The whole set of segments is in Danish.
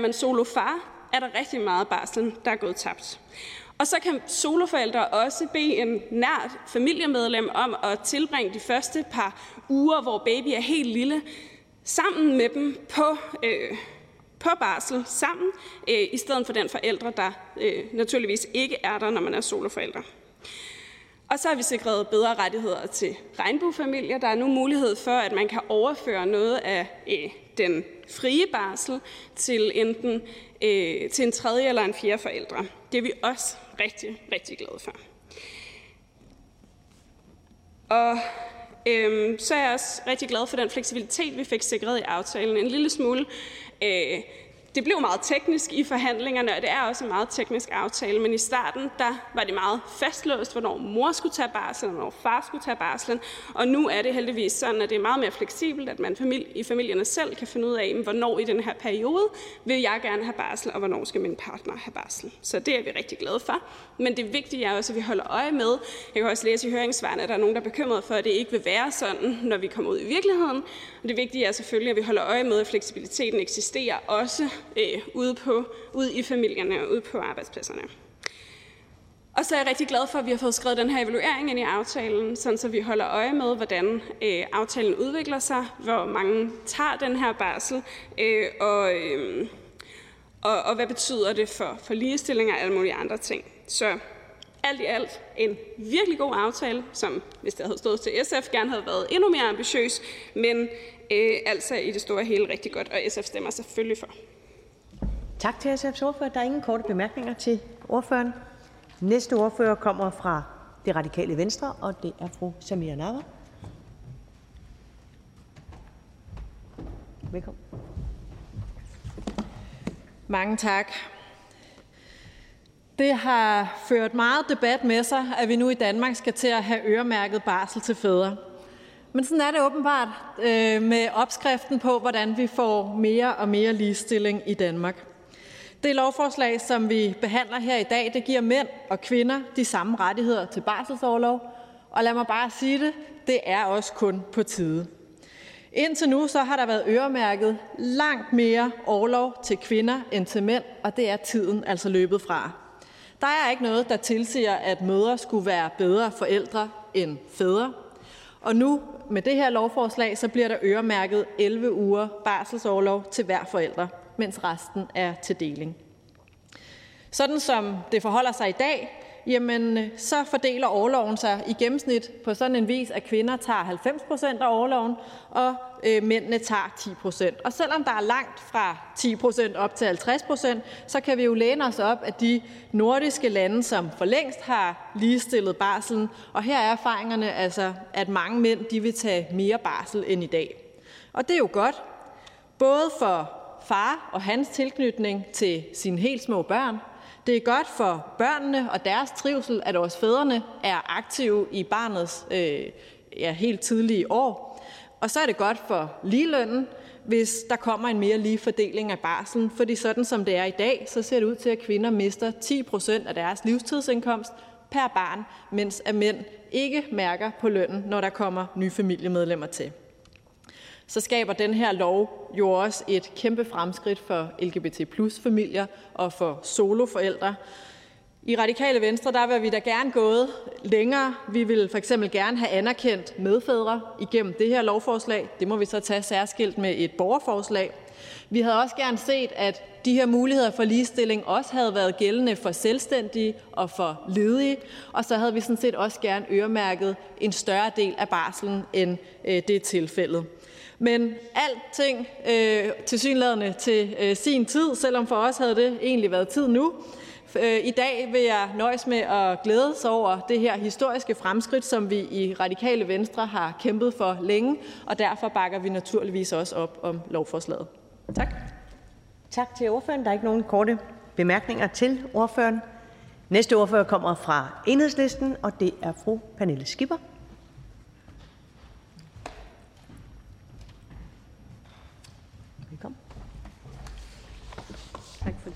Er man solofar, er der rigtig meget barsel, der er gået tabt. Og så kan soloforældre også bede en nært familiemedlem om at tilbringe de første par uger, hvor baby er helt lille, sammen med dem på, øh, på barsel sammen, øh, i stedet for den forældre, der øh, naturligvis ikke er der, når man er soloforældre. Og så har vi sikret bedre rettigheder til regnbuefamilier. Der er nu mulighed for, at man kan overføre noget af øh, den frie barsel til enten øh, til en tredje eller en fjerde forældre. Det er vi også rigtig, rigtig glade for. Og øh, så er jeg også rigtig glad for den fleksibilitet, vi fik sikret i aftalen. En lille smule øh, det blev meget teknisk i forhandlingerne, og det er også en meget teknisk aftale, men i starten der var det meget fastlåst, hvornår mor skulle tage barslen, og hvornår far skulle tage barslen, og nu er det heldigvis sådan, at det er meget mere fleksibelt, at man i familierne selv kan finde ud af, hvornår i den her periode vil jeg gerne have barsel, og hvornår skal min partner have barsel. Så det er vi rigtig glade for. Men det vigtige er også, at vi holder øje med, jeg kan også læse i høringsvarene, at der er nogen, der er bekymret for, at det ikke vil være sådan, når vi kommer ud i virkeligheden. Og det vigtige er selvfølgelig, at vi holder øje med, at fleksibiliteten eksisterer også øh, ude, på, ude i familierne og ude på arbejdspladserne. Og så er jeg rigtig glad for, at vi har fået skrevet den her evaluering ind i aftalen, sådan så vi holder øje med, hvordan øh, aftalen udvikler sig, hvor mange tager den her barsel, øh, og, øh, og, og hvad betyder det for, for ligestilling og alle mulige andre ting. Så alt i alt en virkelig god aftale, som hvis det havde stået til SF, gerne havde været endnu mere ambitiøs, men øh, altså i det store hele rigtig godt, og SF stemmer selvfølgelig for. Tak til SF's ordfører. Der er ingen korte bemærkninger til ordføreren. Næste ordfører kommer fra det radikale Venstre, og det er fru Samira Nawa. Velkommen. Mange tak. Det har ført meget debat med sig, at vi nu i Danmark skal til at have øremærket barsel til fædre. Men sådan er det åbenbart øh, med opskriften på, hvordan vi får mere og mere ligestilling i Danmark. Det lovforslag, som vi behandler her i dag, det giver mænd og kvinder de samme rettigheder til barselsorlov. Og lad mig bare sige det, det er også kun på tide. Indtil nu så har der været øremærket langt mere overlov til kvinder end til mænd, og det er tiden altså løbet fra. Der er ikke noget, der tilsiger, at mødre skulle være bedre forældre end fædre. Og nu med det her lovforslag, så bliver der øremærket 11 uger barselsoverlov til hver forælder mens resten er til deling. Sådan som det forholder sig i dag, jamen, øh, så fordeler overloven sig i gennemsnit på sådan en vis, at kvinder tager 90 procent af overloven, og øh, mændene tager 10 procent. Og selvom der er langt fra 10 procent op til 50 procent, så kan vi jo læne os op af de nordiske lande, som for længst har ligestillet barselen. Og her er erfaringerne altså, at mange mænd de vil tage mere barsel end i dag. Og det er jo godt, både for far og hans tilknytning til sine helt små børn. Det er godt for børnene og deres trivsel, at også fædrene er aktive i barnets øh, ja, helt tidlige år. Og så er det godt for ligelønnen, hvis der kommer en mere lige fordeling af barslen. Fordi sådan som det er i dag, så ser det ud til, at kvinder mister 10 procent af deres livstidsindkomst per barn, mens at mænd ikke mærker på lønnen, når der kommer nye familiemedlemmer til så skaber den her lov jo også et kæmpe fremskridt for LGBT plus familier og for soloforældre. I Radikale Venstre der vil vi da gerne gået længere. Vi vil for eksempel gerne have anerkendt medfædre igennem det her lovforslag. Det må vi så tage særskilt med et borgerforslag. Vi havde også gerne set, at de her muligheder for ligestilling også havde været gældende for selvstændige og for ledige, og så havde vi sådan set også gerne øremærket en større del af barslen, end øh, det er tilfældet. Men alting øh, tilsyneladende til øh, sin tid, selvom for os havde det egentlig været tid nu. Øh, I dag vil jeg nøjes med at glæde sig over det her historiske fremskridt, som vi i Radikale Venstre har kæmpet for længe, og derfor bakker vi naturligvis også op om lovforslaget. Tak. Tak til ordføreren. Der er ikke nogen korte bemærkninger til ordføreren. Næste ordfører kommer fra Enhedslisten, og det er fru Pernille Skipper.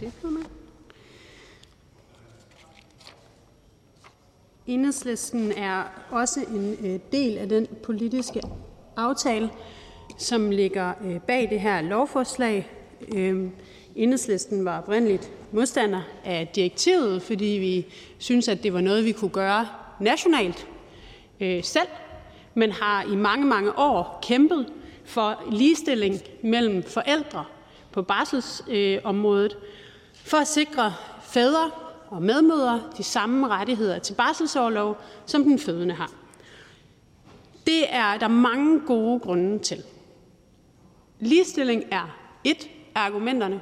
Det, formand. Enhedslisten er også en øh, del af den politiske aftale, som ligger øh, bag det her lovforslag. Øhm, Enhedslisten var oprindeligt modstander af direktivet, fordi vi synes, at det var noget, vi kunne gøre nationalt øh, selv, men har i mange, mange år kæmpet for ligestilling mellem forældre på barselsområdet øh, for at sikre fædre og medmødre de samme rettigheder til barselsorlov, som den fødende har. Det er der mange gode grunde til. Ligestilling er et af argumenterne.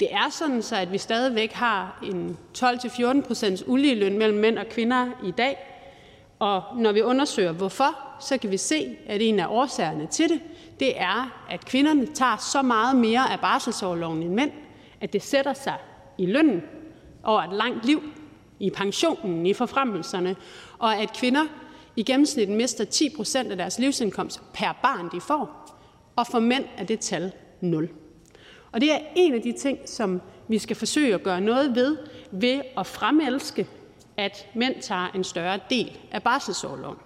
Det er sådan, så at vi stadigvæk har en 12-14 procents uligeløn mellem mænd og kvinder i dag. Og når vi undersøger hvorfor, så kan vi se, at en af årsagerne til det, det er, at kvinderne tager så meget mere af barselsårloven end mænd, at det sætter sig i lønnen over et langt liv, i pensionen, i forfremmelserne, og at kvinder i gennemsnit mister 10 procent af deres livsindkomst per barn, de får, og for mænd er det tal 0. Og det er en af de ting, som vi skal forsøge at gøre noget ved, ved at fremelske, at mænd tager en større del af barselsårloven.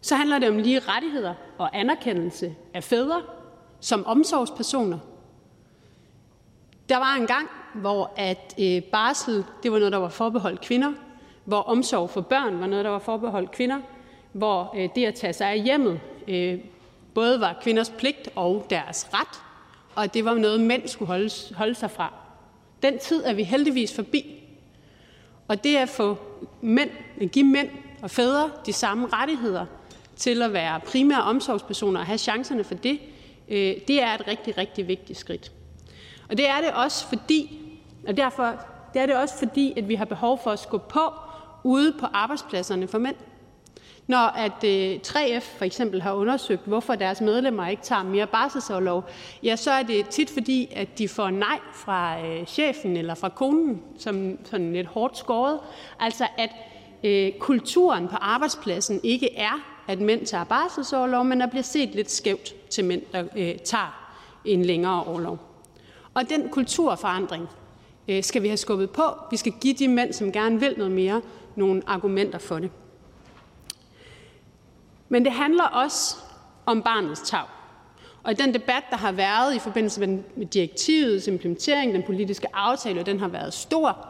Så handler det om lige rettigheder og anerkendelse af fædre som omsorgspersoner. Der var en gang, hvor at øh, barsel det var noget, der var forbeholdt kvinder, hvor omsorg for børn var noget, der var forbeholdt kvinder, hvor øh, det at tage sig af hjemmet øh, både var kvinders pligt og deres ret, og at det var noget, mænd skulle holde, holde sig fra. Den tid er vi heldigvis forbi. Og det at få mænd, at give mænd og fædre de samme rettigheder til at være primære omsorgspersoner og have chancerne for det, øh, det er et rigtig, rigtig vigtigt skridt. Og det er det også fordi, og derfor det er det også fordi, at vi har behov for at skubbe på ude på arbejdspladserne for mænd. Når at øh, 3F for eksempel har undersøgt, hvorfor deres medlemmer ikke tager mere barselsorlov, ja, så er det tit fordi, at de får nej fra øh, chefen eller fra konen, som sådan lidt hårdt skåret. Altså at øh, kulturen på arbejdspladsen ikke er, at mænd tager barselsorlov, men der bliver set lidt skævt til mænd, der øh, tager en længere orlov. Og den kulturforandring øh, skal vi have skubbet på. Vi skal give de mænd, som gerne vil noget mere, nogle argumenter for det. Men det handler også om barnets tag. Og i den debat, der har været i forbindelse med direktivets implementering, den politiske aftale, og den har været stor,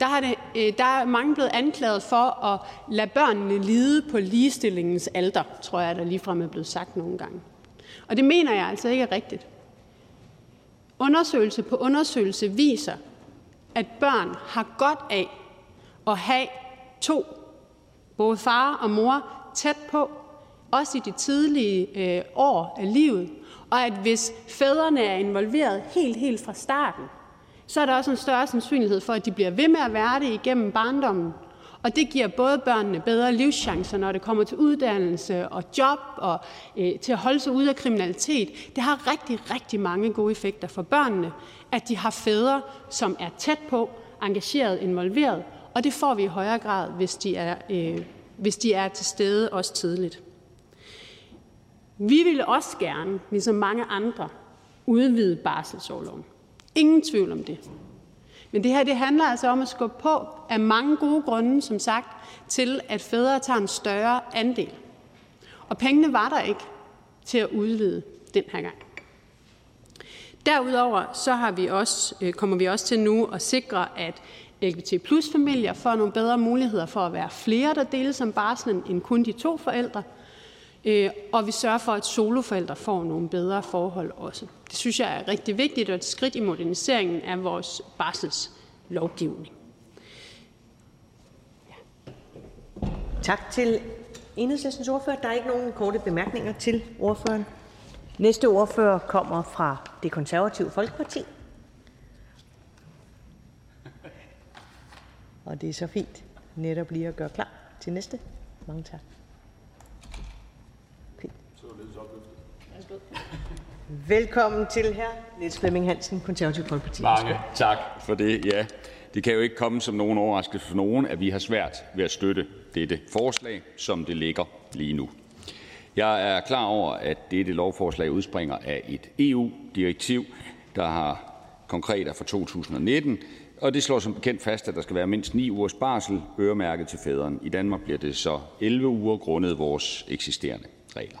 der, har det, øh, der er mange blevet anklaget for at lade børnene lide på ligestillingens alter, tror jeg, der ligefrem er blevet sagt nogle gange. Og det mener jeg altså ikke er rigtigt. Undersøgelse på undersøgelse viser, at børn har godt af at have to, både far og mor, tæt på, også i de tidlige øh, år af livet, og at hvis fædrene er involveret helt, helt fra starten, så er der også en større sandsynlighed for, at de bliver ved med at være det igennem barndommen. Og det giver både børnene bedre livschancer, når det kommer til uddannelse og job og øh, til at holde sig ude af kriminalitet. Det har rigtig, rigtig mange gode effekter for børnene, at de har fædre, som er tæt på, engageret, involveret. Og det får vi i højere grad, hvis de er, øh, hvis de er til stede også tidligt. Vi vil også gerne, ligesom mange andre, udvide barselsårloven. Ingen tvivl om det. Men det her det handler altså om at skubbe på af mange gode grunde, som sagt, til at fædre tager en større andel. Og pengene var der ikke til at udvide den her gang. Derudover så har vi også, øh, kommer vi også til nu at sikre, at LGBT plus familier får nogle bedre muligheder for at være flere, der deles om barslen, end kun de to forældre. Øh, og vi sørger for, at soloforældre får nogle bedre forhold også. Det synes jeg er rigtig vigtigt og et skridt i moderniseringen af vores barselslovgivning. Ja. Tak til enhedslistens ordfører. Der er ikke nogen korte bemærkninger til ordføreren. Næste ordfører kommer fra det konservative Folkeparti. Og det er så fint netop lige at gøre klar til næste. Mange tak. Velkommen til her, Niels Flemming Hansen, Konservativ Folkeparti. Mange tak for det. Ja, det kan jo ikke komme som nogen overraskelse for nogen, at vi har svært ved at støtte dette forslag, som det ligger lige nu. Jeg er klar over, at dette lovforslag udspringer af et EU-direktiv, der har konkret er fra 2019, og det slår som bekendt fast, at der skal være mindst 9 ugers barsel øremærket til fædrene. I Danmark bliver det så 11 uger grundet vores eksisterende regler.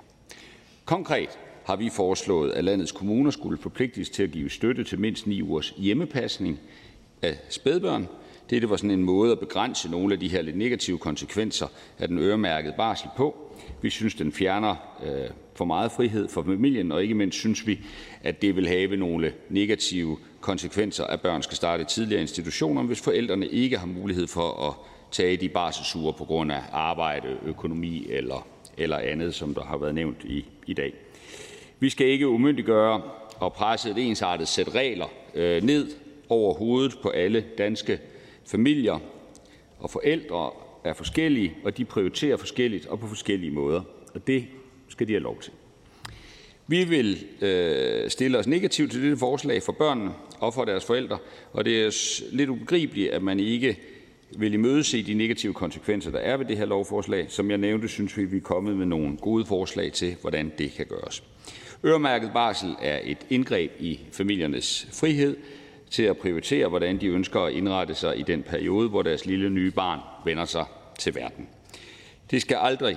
Konkret har vi foreslået, at landets kommuner skulle forpligtes til at give støtte til mindst 9 ugers hjemmepasning af spædbørn. Dette var sådan en måde at begrænse nogle af de her lidt negative konsekvenser af den øremærkede barsel på. Vi synes, den fjerner øh, for meget frihed for familien, og ikke mindst synes vi, at det vil have nogle negative konsekvenser, at børn skal starte tidligere i institutioner, hvis forældrene ikke har mulighed for at tage de barselsuger på grund af arbejde, økonomi eller, eller andet, som der har været nævnt i, i dag. Vi skal ikke umyndiggøre og presse et ensartet sæt regler øh, ned over hovedet på alle danske familier, og forældre er forskellige, og de prioriterer forskelligt og på forskellige måder, og det skal de have lov til. Vi vil øh, stille os negativt til dette forslag for børnene og for deres forældre, og det er lidt ubegribeligt, at man ikke vil imødese de negative konsekvenser, der er ved det her lovforslag. Som jeg nævnte, synes vi, vi er kommet med nogle gode forslag til, hvordan det kan gøres. Øremærket barsel er et indgreb i familiernes frihed til at prioritere, hvordan de ønsker at indrette sig i den periode, hvor deres lille nye barn vender sig til verden. Det skal aldrig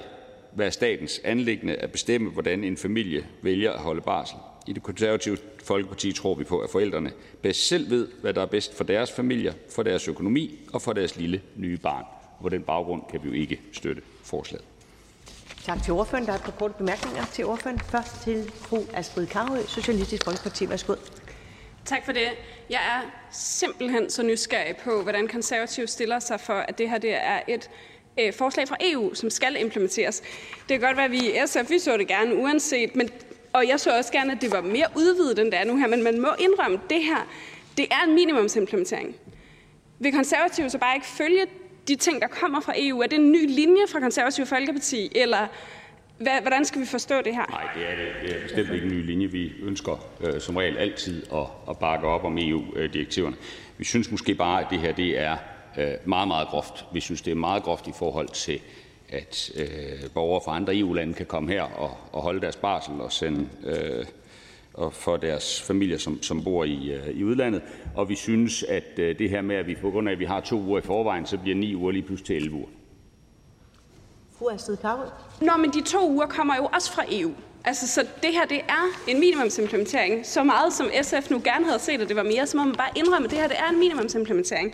være statens anlæggende at bestemme, hvordan en familie vælger at holde barsel. I det konservative Folkeparti tror vi på, at forældrene bedst selv ved, hvad der er bedst for deres familie, for deres økonomi og for deres lille nye barn. På den baggrund kan vi jo ikke støtte forslaget. Tak til ordføreren. Der er et par korte bemærkninger til ordføreren. Først til fru Astrid Karø, Socialistisk Folkeparti. Værsgo. Tak for det. Jeg er simpelthen så nysgerrig på, hvordan konservative stiller sig for, at det her det er et øh, forslag fra EU, som skal implementeres. Det kan godt være, at vi i SF vi så det gerne uanset, men, og jeg så også gerne, at det var mere udvidet, end det er nu her, men man må indrømme, at det her det er en minimumsimplementering. Vil konservative så bare ikke følge de ting, der kommer fra EU? Er det en ny linje fra konservative Folkeparti, eller hvad, hvordan skal vi forstå det her? Nej, det er, det. det er bestemt ikke en ny linje. Vi ønsker øh, som regel altid at, at bakke op om EU-direktiverne. Vi synes måske bare, at det her det er øh, meget, meget groft. Vi synes, det er meget groft i forhold til, at øh, borgere fra andre EU-lande kan komme her og, og holde deres barsel og sende øh, og for deres familier, som, som bor i, øh, i udlandet. Og vi synes, at øh, det her med, at vi på grund af, at vi har to uger i forvejen, så bliver ni uger lige pludselig til 11 uger. Fru Astrid Karhøj. Nå, men de to uger kommer jo også fra EU. Altså, så det her, det er en minimumsimplementering. Så meget som SF nu gerne havde set, at det var mere, så må man bare indrømme, at det her, det er en minimumsimplementering.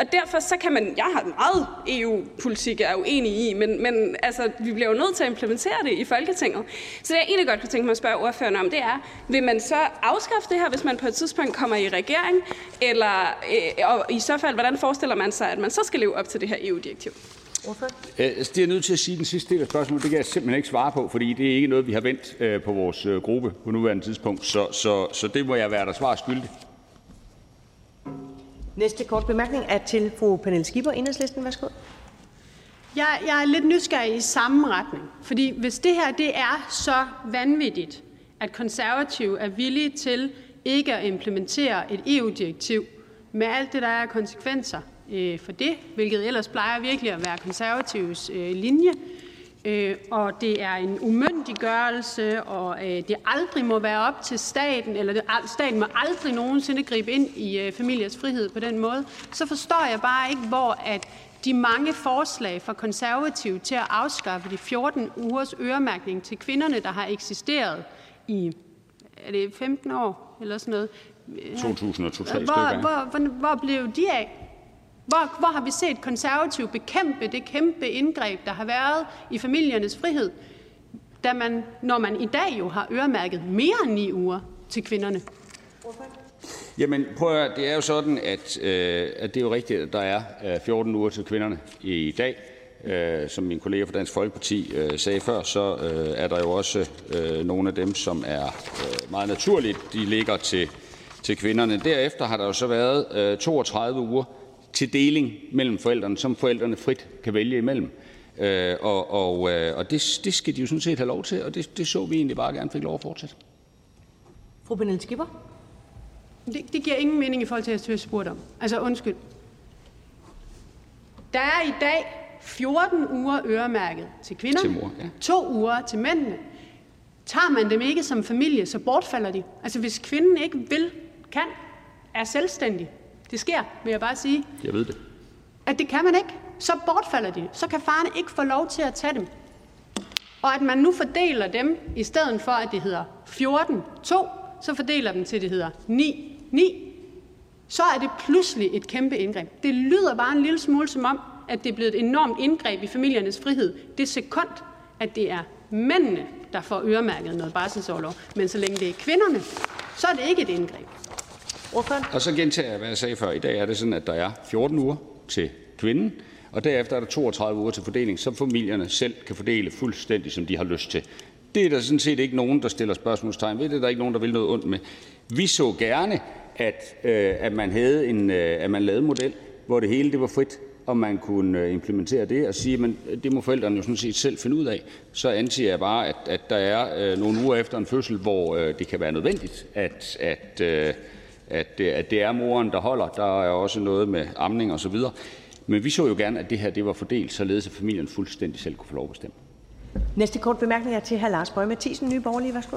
Og derfor så kan man, jeg har meget EU-politik, jeg er uenig i, men, men altså, vi bliver jo nødt til at implementere det i Folketinget. Så det jeg egentlig godt kunne tænke mig at spørge ordføreren om, det er, vil man så afskaffe det her, hvis man på et tidspunkt kommer i regering? Eller, øh, og i så fald, hvordan forestiller man sig, at man så skal leve op til det her EU-direktiv? Øh, altså, det er nødt til at sige den sidste del af spørgsmålet. Det kan jeg simpelthen ikke svare på, fordi det er ikke noget, vi har vendt øh, på vores øh, gruppe på nuværende tidspunkt. Så, så, så det må jeg være der svar skyldig. Næste kort bemærkning er til fru Pernille Skipper, Enhedslisten. Værsgo. Jeg, jeg er lidt nysgerrig i samme retning. Fordi hvis det her det er så vanvittigt, at konservative er villige til ikke at implementere et EU-direktiv med alt det, der er konsekvenser øh, for det, hvilket ellers plejer virkelig at være konservatives øh, linje, øh, og det er en umyndiggørelse, og øh, det aldrig må være op til staten, eller det, staten må aldrig nogensinde gribe ind i øh, familiers frihed på den måde, så forstår jeg bare ikke, hvor at de mange forslag fra konservative til at afskaffe de 14 ugers øremærkning til kvinderne, der har eksisteret i er det 15 år eller sådan noget. 2002 hvor, hvor, hvor, hvor blev de af? Hvor, hvor har vi set konservative bekæmpe det kæmpe indgreb, der har været i familiernes frihed, da man, når man i dag jo har øremærket mere end ni uger til kvinderne? Jamen, prøv at, det er jo sådan, at, øh, at det er jo rigtigt, at der er øh, 14 uger til kvinderne i dag. Øh, som min kollega fra Dansk Folkeparti øh, sagde før, så øh, er der jo også øh, nogle af dem, som er øh, meget naturligt, de ligger til, til kvinderne. Derefter har der jo så været øh, 32 uger til deling mellem forældrene, som forældrene frit kan vælge imellem. Øh, og og, øh, og det, det skal de jo sådan set have lov til, og det, det så vi egentlig bare gerne fik lov at fortsætte. Fru Pernille Skipper. Det, det giver ingen mening i forhold til, at jeg spurgte om. Altså undskyld. Der er i dag 14 uger øremærket til kvinder, Til mor, ja. to uger til mændene. Tager man dem ikke som familie, så bortfalder de. Altså hvis kvinden ikke vil, kan, er selvstændig, det sker, vil jeg bare sige, Jeg ved det. at det kan man ikke, så bortfalder de. Så kan faren ikke få lov til at tage dem. Og at man nu fordeler dem, i stedet for at det hedder 14-2, så fordeler dem til, det hedder 9-9, så er det pludselig et kæmpe indgreb. Det lyder bare en lille smule som om, at det er blevet et enormt indgreb i familiernes frihed. Det sekund, at det er mændene, der får øremærket noget barselsårlov. Men så længe det er kvinderne, så er det ikke et indgreb. Og så gentager jeg, hvad jeg sagde før. I dag er det sådan, at der er 14 uger til kvinden, og derefter er der 32 uger til fordeling, som familierne selv kan fordele fuldstændig, som de har lyst til. Det er der sådan set ikke nogen, der stiller spørgsmålstegn ved. Det er der ikke nogen, der vil noget ondt med. Vi så gerne, at, øh, at, man, havde en, øh, at man lavede en model, hvor det hele det var frit, og man kunne øh, implementere det og sige, at det må forældrene jo sådan set selv finde ud af. Så antager jeg bare, at, at der er øh, nogle uger efter en fødsel, hvor øh, det kan være nødvendigt, at, at, øh, at, det, at det er moren, der holder. Der er også noget med amning og så videre. Men vi så jo gerne, at det her det var fordelt, således at familien fuldstændig selv kunne få lov at bestemme. Næste kort bemærkning er til hr. Lars Bøge Mathisen, Nye Borgerlige. Værsgo.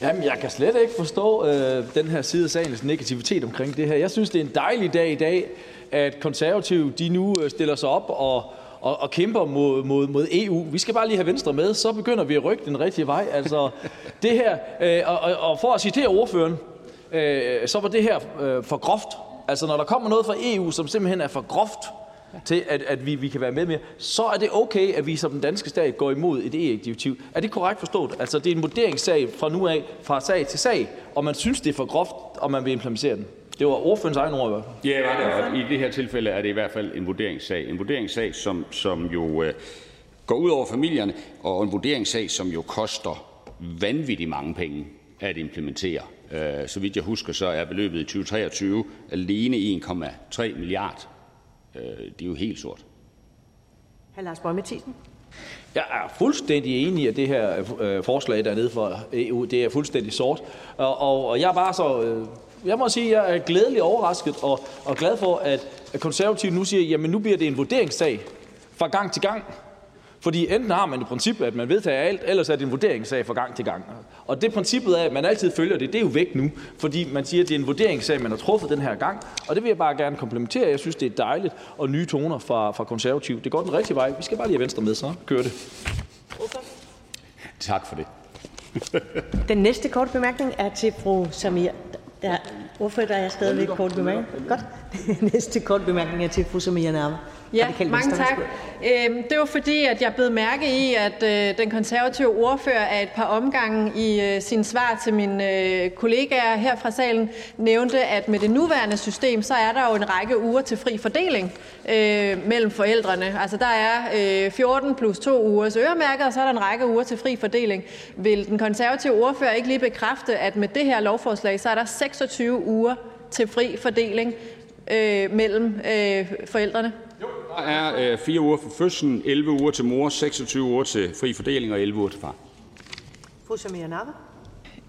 Jamen, jeg kan slet ikke forstå øh, den her side af sagens negativitet omkring det her. Jeg synes, det er en dejlig dag i dag, at konservative de nu øh, stiller sig op og, og, og kæmper mod, mod, mod EU. Vi skal bare lige have Venstre med, så begynder vi at rykke den rigtige vej. Altså, det her, øh, og, og for at citere ordføreren, øh, så var det her øh, for groft. Altså, når der kommer noget fra EU, som simpelthen er for groft, til, at, at vi, vi kan være med mere, så er det okay, at vi som den danske stat går imod et EU-direktiv. Er det korrekt forstået? Altså, det er en vurderingssag fra nu af, fra sag til sag, og man synes, det er for groft, og man vil implementere den. Det var ordførens egen ord i hvert fald. Ja, var det. Og i det her tilfælde er det i hvert fald en vurderingssag. En vurderingssag, som, som jo øh, går ud over familierne, og en vurderingssag, som jo koster vanvittigt mange penge at implementere. Øh, så vidt jeg husker, så er beløbet i 2023 alene 1,3 milliard Øh, det er jo helt sort. Hr. Lars Boje Mathiesen. Jeg er fuldstændig enig i, at det her øh, forslag dernede fra EU, det er fuldstændig sort. Og, og, og jeg er bare så... Øh, jeg må sige, at jeg er glædelig overrasket og, og glad for, at, at konservative nu siger, jamen nu bliver det en vurderingssag fra gang til gang. Fordi enten har man det princip, at man vedtager alt, ellers er det en vurderingssag fra gang til gang. Og det princippet af, at man altid følger det, det er jo væk nu. Fordi man siger, at det er en vurderingssag, man har truffet den her gang. Og det vil jeg bare gerne komplementere. Jeg synes, det er dejligt og nye toner fra, fra konservativ. Det går den rigtige vej. Vi skal bare lige have venstre med, så kører det. Tak for det. Den næste korte bemærkning er til fru Samir. Der, ordfører, der er stadigvæk kort bemærkning. Godt. Næste kort bemærkning er til fru Samir Nærme. Ja, mange tak. Øhm, det var fordi, at jeg blev mærke i, at øh, den konservative ordfører af et par omgange i øh, sin svar til mine øh, kollegaer her fra salen nævnte, at med det nuværende system, så er der jo en række uger til fri fordeling øh, mellem forældrene. Altså der er øh, 14 plus 2 ugers øremærket, og så er der en række uger til fri fordeling. Vil den konservative ordfører ikke lige bekræfte, at med det her lovforslag, så er der 26 uger til fri fordeling øh, mellem øh, forældrene? Der er øh, 4 uger for fødslen, 11 uger til mor, 26 uger til fri fordeling og 11 uger til far. Fru Samir Nava.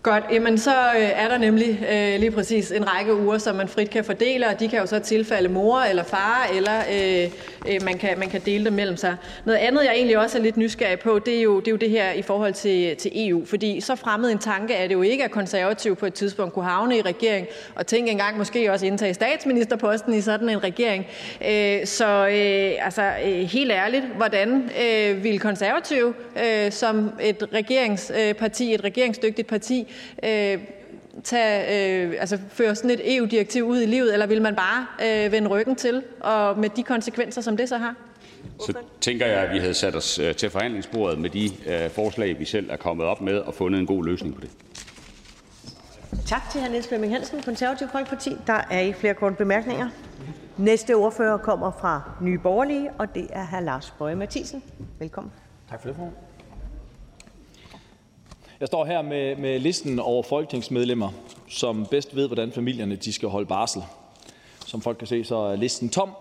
Godt, jamen så øh, er der nemlig øh, lige præcis en række uger, som man frit kan fordele, og de kan jo så tilfalde mor eller far, eller øh, øh, man, kan, man kan dele dem mellem sig. Noget andet, jeg egentlig også er lidt nysgerrig på, det er jo det, er jo det her i forhold til, til EU, fordi så fremmed en tanke er det jo ikke, at konservativ på et tidspunkt kunne havne i regering, og tænke engang måske også indtage statsministerposten i sådan en regering. Øh, så øh, altså øh, helt ærligt, hvordan øh, vil konservative øh, som et regeringsparti, øh, et regeringsdygtigt parti, øh, tage, øh, altså føre sådan et EU-direktiv ud i livet, eller vil man bare øh, vende ryggen til, og med de konsekvenser, som det så har? Så tænker jeg, at vi havde sat os øh, til forhandlingsbordet med de øh, forslag, vi selv er kommet op med, og fundet en god løsning på det. Tak til hr. Niels Flemming Hansen, Konservativ Folkeparti. Der er ikke flere korte bemærkninger. Næste ordfører kommer fra Nye Borgerlige, og det er hr. Lars Bøje Mathisen. Velkommen. Tak for det, formand. Jeg står her med, med listen over folketingsmedlemmer, som bedst ved, hvordan familierne de skal holde barsel. Som folk kan se, så er listen tom.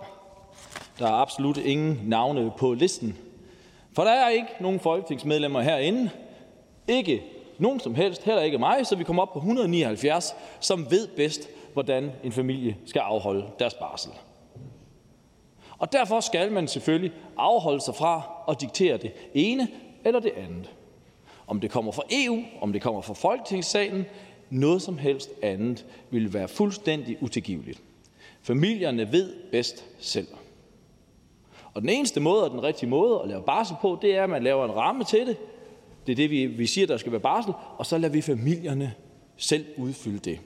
Der er absolut ingen navne på listen. For der er ikke nogen folketingsmedlemmer herinde. Ikke nogen som helst, heller ikke mig, så vi kommer op på 179, som ved bedst, hvordan en familie skal afholde deres barsel. Og derfor skal man selvfølgelig afholde sig fra at diktere det ene eller det andet. Om det kommer fra EU, om det kommer fra Folketingssalen, noget som helst andet ville være fuldstændig utilgiveligt. Familierne ved bedst selv. Og den eneste måde og den rigtige måde at lave barsel på, det er, at man laver en ramme til det, Det er det, vi, vi siger, der skal være barsel, og så lader vi familierne selv udfylde det.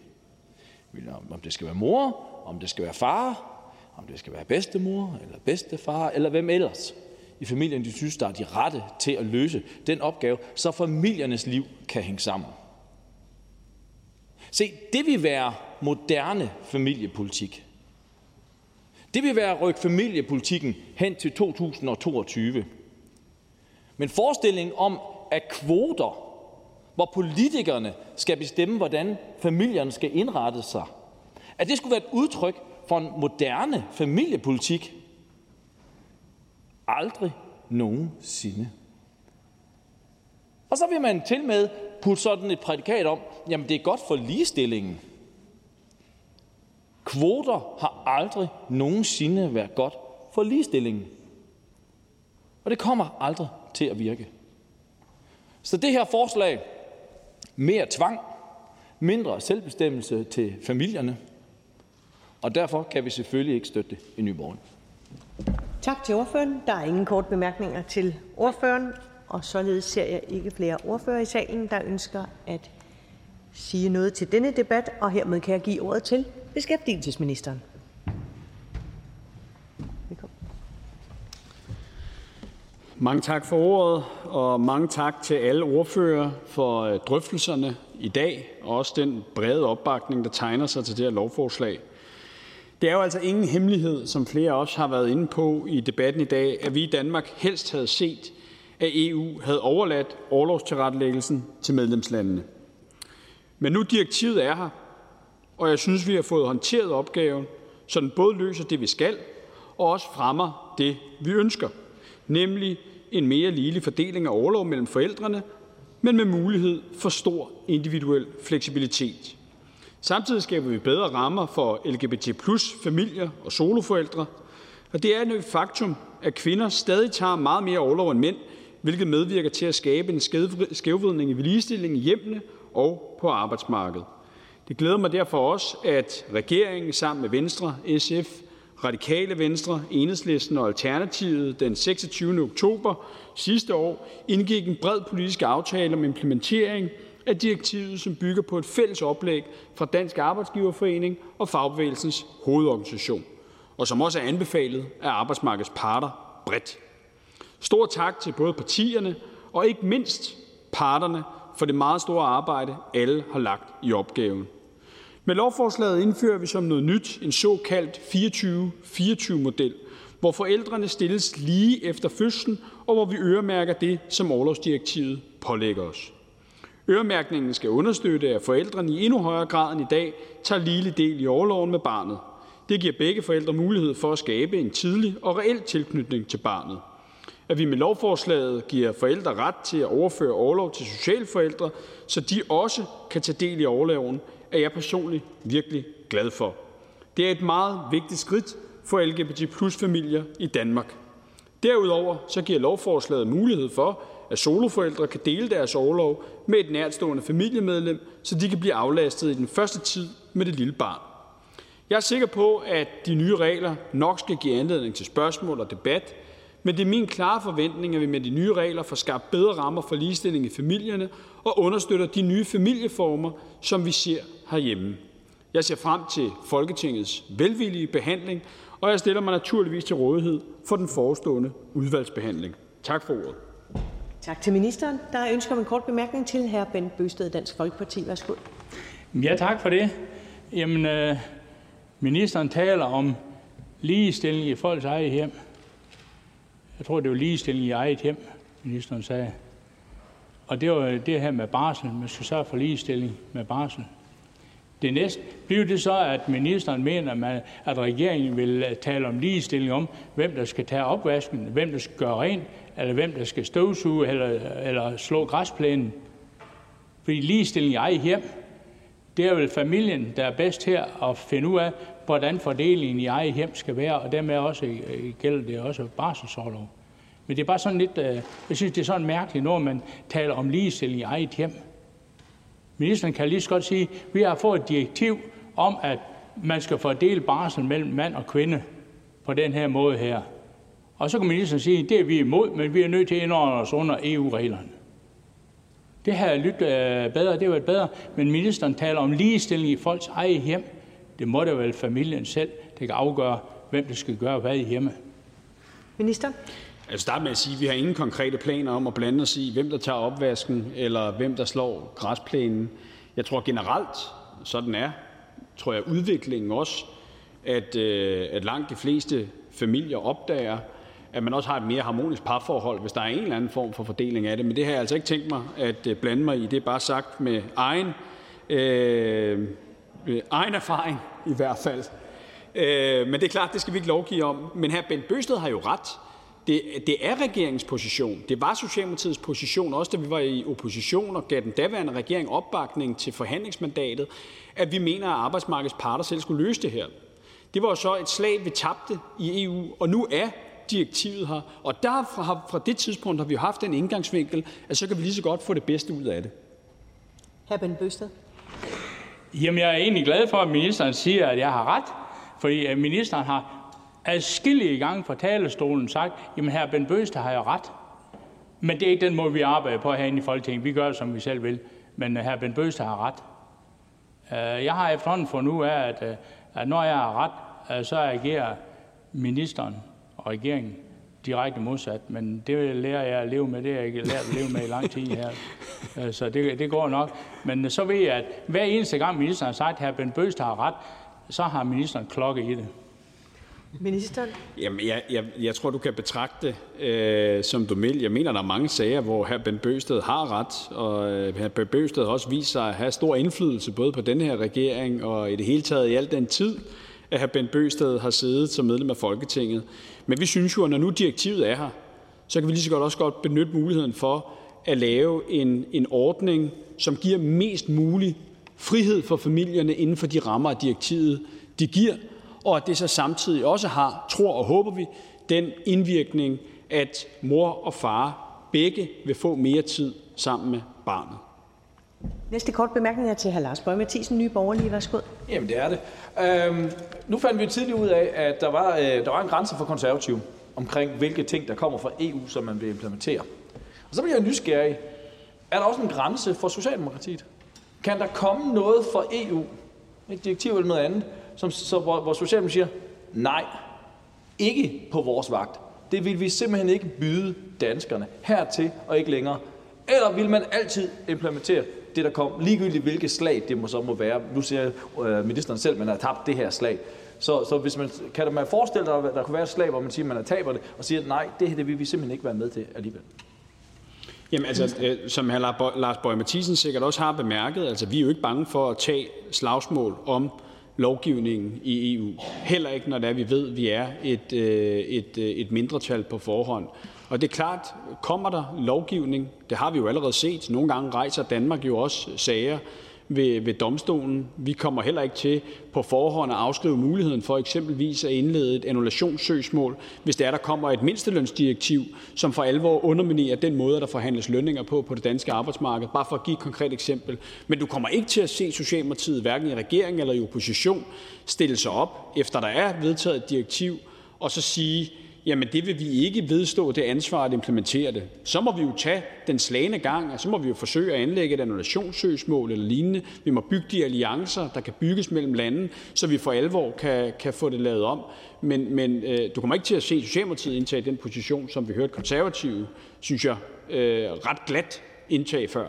Om det skal være mor, om det skal være far, om det skal være bedstemor eller bedstefar, eller hvem ellers i familien, de synes, der er de rette til at løse den opgave, så familiernes liv kan hænge sammen. Se, det vil være moderne familiepolitik. Det vil være at rykke familiepolitikken hen til 2022. Men forestillingen om, at kvoter, hvor politikerne skal bestemme, hvordan familierne skal indrette sig, at det skulle være et udtryk for en moderne familiepolitik, aldrig nogensinde. Og så vil man til med putte sådan et prædikat om, jamen det er godt for ligestillingen. Kvoter har aldrig nogensinde været godt for ligestillingen. Og det kommer aldrig til at virke. Så det her forslag, mere tvang, mindre selvbestemmelse til familierne, og derfor kan vi selvfølgelig ikke støtte det i Nyborgen. Tak til ordføreren. Der er ingen kort bemærkninger til ordføreren, og således ser jeg ikke flere ordfører i salen, der ønsker at sige noget til denne debat, og hermed kan jeg give ordet til beskæftigelsesministeren. Mange tak for ordet, og mange tak til alle ordfører for øh, drøftelserne i dag, og også den brede opbakning, der tegner sig til det her lovforslag. Det er jo altså ingen hemmelighed, som flere også har været inde på i debatten i dag, at vi i Danmark helst havde set, at EU havde overladt overlovstilrettelæggelsen til medlemslandene. Men nu direktivet er her, og jeg synes, vi har fået håndteret opgaven, så den både løser det, vi skal, og også fremmer det, vi ønsker, nemlig en mere ligelig fordeling af overlov mellem forældrene, men med mulighed for stor individuel fleksibilitet. Samtidig skaber vi bedre rammer for LGBT+ familier og soloforældre, og det er et faktum, at kvinder stadig tager meget mere overlov end mænd, hvilket medvirker til at skabe en skævvridning i ligestilling i hjemmene og på arbejdsmarkedet. Det glæder mig derfor også, at regeringen sammen med Venstre, SF, Radikale Venstre, Enhedslisten og Alternativet den 26. oktober sidste år indgik en bred politisk aftale om implementering af direktivet, som bygger på et fælles oplæg fra Dansk Arbejdsgiverforening og Fagbevægelsens Hovedorganisation, og som også er anbefalet af arbejdsmarkedets parter bredt. Stor tak til både partierne og ikke mindst parterne for det meget store arbejde, alle har lagt i opgaven. Med lovforslaget indfører vi som noget nyt en såkaldt 24-24-model, hvor forældrene stilles lige efter fødslen, og hvor vi øremærker det, som overlovsdirektivet pålægger os. Øremærkningen skal understøtte, at forældrene i endnu højere grad end i dag tager lille del i overloven med barnet. Det giver begge forældre mulighed for at skabe en tidlig og reel tilknytning til barnet. At vi med lovforslaget giver forældre ret til at overføre overlov til socialforældre, så de også kan tage del i overloven, er jeg personligt virkelig glad for. Det er et meget vigtigt skridt for LGBT+-familier i Danmark. Derudover så giver lovforslaget mulighed for, at soloforældre kan dele deres overlov med et nærtstående familiemedlem, så de kan blive aflastet i den første tid med det lille barn. Jeg er sikker på, at de nye regler nok skal give anledning til spørgsmål og debat, men det er min klare forventning, at vi med de nye regler får skabt bedre rammer for ligestilling i familierne og understøtter de nye familieformer, som vi ser herhjemme. Jeg ser frem til Folketingets velvillige behandling, og jeg stiller mig naturligvis til rådighed for den forestående udvalgsbehandling. Tak for ordet. Tak til ministeren. Der er ønsker om en kort bemærkning til hr. Bent Bøsted, Dansk Folkeparti. Værsgo. Ja, tak for det. Jamen, øh, ministeren taler om ligestilling i folks eget hjem. Jeg tror, det var ligestilling i eget hjem, ministeren sagde. Og det var det her med barsel. Man skal sørge for ligestilling med barsel. Det næste bliver det så, at ministeren mener, at regeringen vil øh, tale om ligestilling om, hvem der skal tage opvasken, hvem der skal gøre rent, eller hvem der skal støvsuge eller, eller slå græsplænen. Fordi ligestilling i eget hjem, det er vel familien, der er bedst til at finde ud af, hvordan fordelingen i eget hjem skal være, og dermed også øh, gælder det også barselsårlov. Men det er bare sådan lidt, øh, jeg synes, det er sådan mærkeligt, når man taler om ligestilling i eget hjem. Ministeren kan lige så godt sige, at vi har fået et direktiv om, at man skal fordele barsel mellem mand og kvinde på den her måde her. Og så kan ministeren sige, at det er vi imod, men vi er nødt til at indordne os under EU-reglerne. Det havde lyttet øh, bedre, det var bedre. Men ministeren taler om ligestilling i folks eget hjem. Det må da vel familien selv, der kan afgøre, hvem der skal gøre hvad i hjemme. Minister? Jeg vil starte med at sige, at vi har ingen konkrete planer om at blande os i, hvem der tager opvasken, eller hvem der slår græsplænen. Jeg tror generelt, sådan er, tror jeg, udviklingen også, at, øh, at langt de fleste familier opdager, at man også har et mere harmonisk parforhold, hvis der er en eller anden form for fordeling af det. Men det har jeg altså ikke tænkt mig at øh, blande mig i. Det er bare sagt med egen, øh, øh, egen erfaring i hvert fald. Øh, men det er klart, det skal vi ikke lovgive om. Men her Bent Bøsted har jo ret. Det, det er regeringens position. Det var Socialdemokratiets position, også da vi var i opposition og gav den daværende regering opbakning til forhandlingsmandatet, at vi mener, at arbejdsmarkedets parter selv skulle løse det her. Det var så et slag, vi tabte i EU, og nu er direktivet her. Og der fra, fra det tidspunkt har vi jo haft den indgangsvinkel, at så kan vi lige så godt få det bedste ud af det. Hr. Bent Bøsted. Jamen, jeg er egentlig glad for, at ministeren siger, at jeg har ret. Fordi øh, ministeren har adskillige gange fra talerstolen sagt, jamen her Ben Bøsted har jeg ret. Men det er ikke den måde, vi arbejder på herinde i Folketinget. Vi gør som vi selv vil. Men øh, her Ben Bøsted har ret. Øh, jeg har efterhånden fundet ud af, at, at når jeg har ret, så agerer ministeren regeringen direkte modsat. Men det lærer jeg at leve med. Det har jeg ikke lært at leve med i lang tid her. Så det, det går nok. Men så ved jeg, at hver eneste gang ministeren har sagt, at her Ben Bøsted har ret, så har ministeren klokke i det. Ministeren? Jamen, jeg, jeg, jeg tror, du kan betragte det, øh, som du vil. Jeg mener, der er mange sager, hvor hr. Ben Bøsted har ret, og øh, hr. Ben Bøsted har også vist sig at have stor indflydelse både på den her regering og i det hele taget i al den tid, at hr. Bent Bøsted har siddet som medlem af Folketinget. Men vi synes jo, at når nu direktivet er her, så kan vi lige så godt også godt benytte muligheden for at lave en, en ordning, som giver mest mulig frihed for familierne inden for de rammer direktivet, de giver, og at det så samtidig også har, tror og håber vi, den indvirkning, at mor og far begge vil få mere tid sammen med barnet. Næste kort bemærkning er til hr. Lars Bøge Mathisen, Nye Borgerlige. Værsgo. Jamen, det er det. Øhm, nu fandt vi tidligere ud af, at der var, øh, der var en grænse for konservative omkring, hvilke ting, der kommer fra EU, som man vil implementere. Og så bliver jeg nysgerrig. Er der også en grænse for Socialdemokratiet? Kan der komme noget fra EU, et direktiv eller noget andet, som, så, hvor, hvor Socialdemokratiet siger, nej, ikke på vores vagt. Det vil vi simpelthen ikke byde danskerne hertil og ikke længere. Eller vil man altid implementere det, der kom, ligegyldigt hvilket slag det må så må være. Nu siger øh, ministeren selv, at man har tabt det her slag. Så, så hvis man, kan man forestille sig, at der kunne være et slag, hvor man siger, at man har taber det, og siger, nej, det her det vil vi simpelthen ikke være med til alligevel? Jamen altså, øh, som hr. Lars Bøge Mathisen sikkert også har bemærket, altså vi er jo ikke bange for at tage slagsmål om lovgivningen i EU. Heller ikke, når det er, vi ved, at vi er et, øh, et, øh, et mindretal på forhånd. Og det er klart, kommer der lovgivning, det har vi jo allerede set, nogle gange rejser Danmark jo også sager ved, ved domstolen. Vi kommer heller ikke til på forhånd at afskrive muligheden for eksempelvis at indlede et annullationssøgsmål, hvis der er, der kommer et mindstelønsdirektiv, som for alvor underminerer den måde, der forhandles lønninger på på det danske arbejdsmarked. Bare for at give et konkret eksempel. Men du kommer ikke til at se Socialdemokratiet, hverken i regering eller i opposition, stille sig op, efter der er vedtaget et direktiv, og så sige, jamen det vil vi ikke vedstå det ansvar at implementere det. Så må vi jo tage den slagende gang, og så må vi jo forsøge at anlægge et annullationssøgsmål eller lignende. Vi må bygge de alliancer, der kan bygges mellem lande, så vi for alvor kan, kan få det lavet om. Men, men øh, du kommer ikke til at se Socialdemokratiet indtage den position, som vi hørte konservative, synes jeg, øh, ret glat indtage før.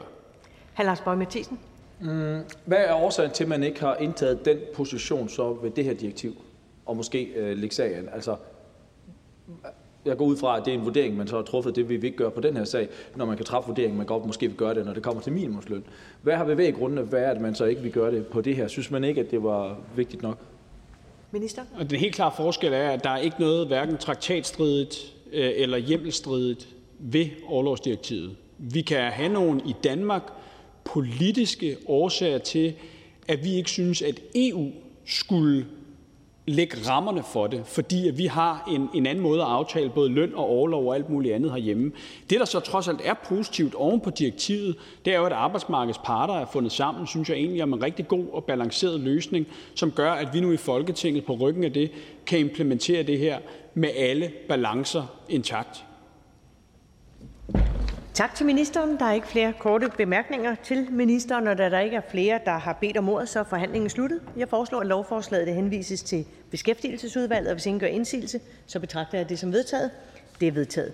Hr. Lars Bøge Mathisen. Mm, hvad er årsagen til, at man ikke har indtaget den position så ved det her direktiv? Og måske øh, lægge sagen? Altså, jeg går ud fra, at det er en vurdering, man så har truffet. Det vil vi ikke gøre på den her sag, når man kan træffe vurderingen. Man godt måske vil gøre det, når det kommer til minimumsløn. Hvad har bevæggrundene Hvad er, at man så ikke vil gøre det på det her? Synes man ikke, at det var vigtigt nok? Minister? Og den helt klare forskel er, at der er ikke noget hverken traktatstridigt øh, eller hjemmelstridigt ved overlovsdirektivet. Vi kan have nogle i Danmark politiske årsager til, at vi ikke synes, at EU skulle lægge rammerne for det, fordi vi har en, en anden måde at aftale både løn og overlov og alt muligt andet herhjemme. Det, der så trods alt er positivt oven på direktivet, det er jo, at arbejdsmarkedets parter er fundet sammen, synes jeg egentlig om en rigtig god og balanceret løsning, som gør, at vi nu i Folketinget på ryggen af det kan implementere det her med alle balancer intakt. Tak til ministeren. Der er ikke flere korte bemærkninger til ministeren, og da der ikke er flere, der har bedt om ordet, så er forhandlingen sluttet. Jeg foreslår, at lovforslaget henvises til Beskæftigelsesudvalget, og hvis ingen gør indsigelse, så betragter jeg det som vedtaget. Det er vedtaget.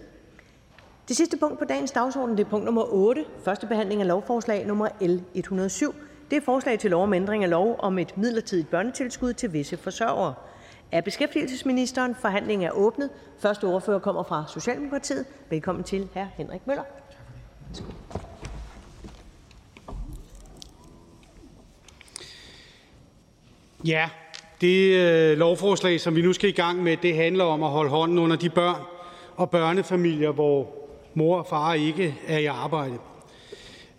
Det sidste punkt på dagens dagsorden det er punkt nummer 8, første behandling af lovforslag nummer L 107. Det er forslag til lov om ændring af lov om et midlertidigt børnetilskud til visse forsørgere. Af beskæftigelsesministeren. Forhandlingen er åbnet. Første ordfører kommer fra Socialdemokratiet. Velkommen til hr. Henrik Møller. Ja, det øh, lovforslag, som vi nu skal i gang med, det handler om at holde hånden under de børn og børnefamilier, hvor mor og far ikke er i arbejde.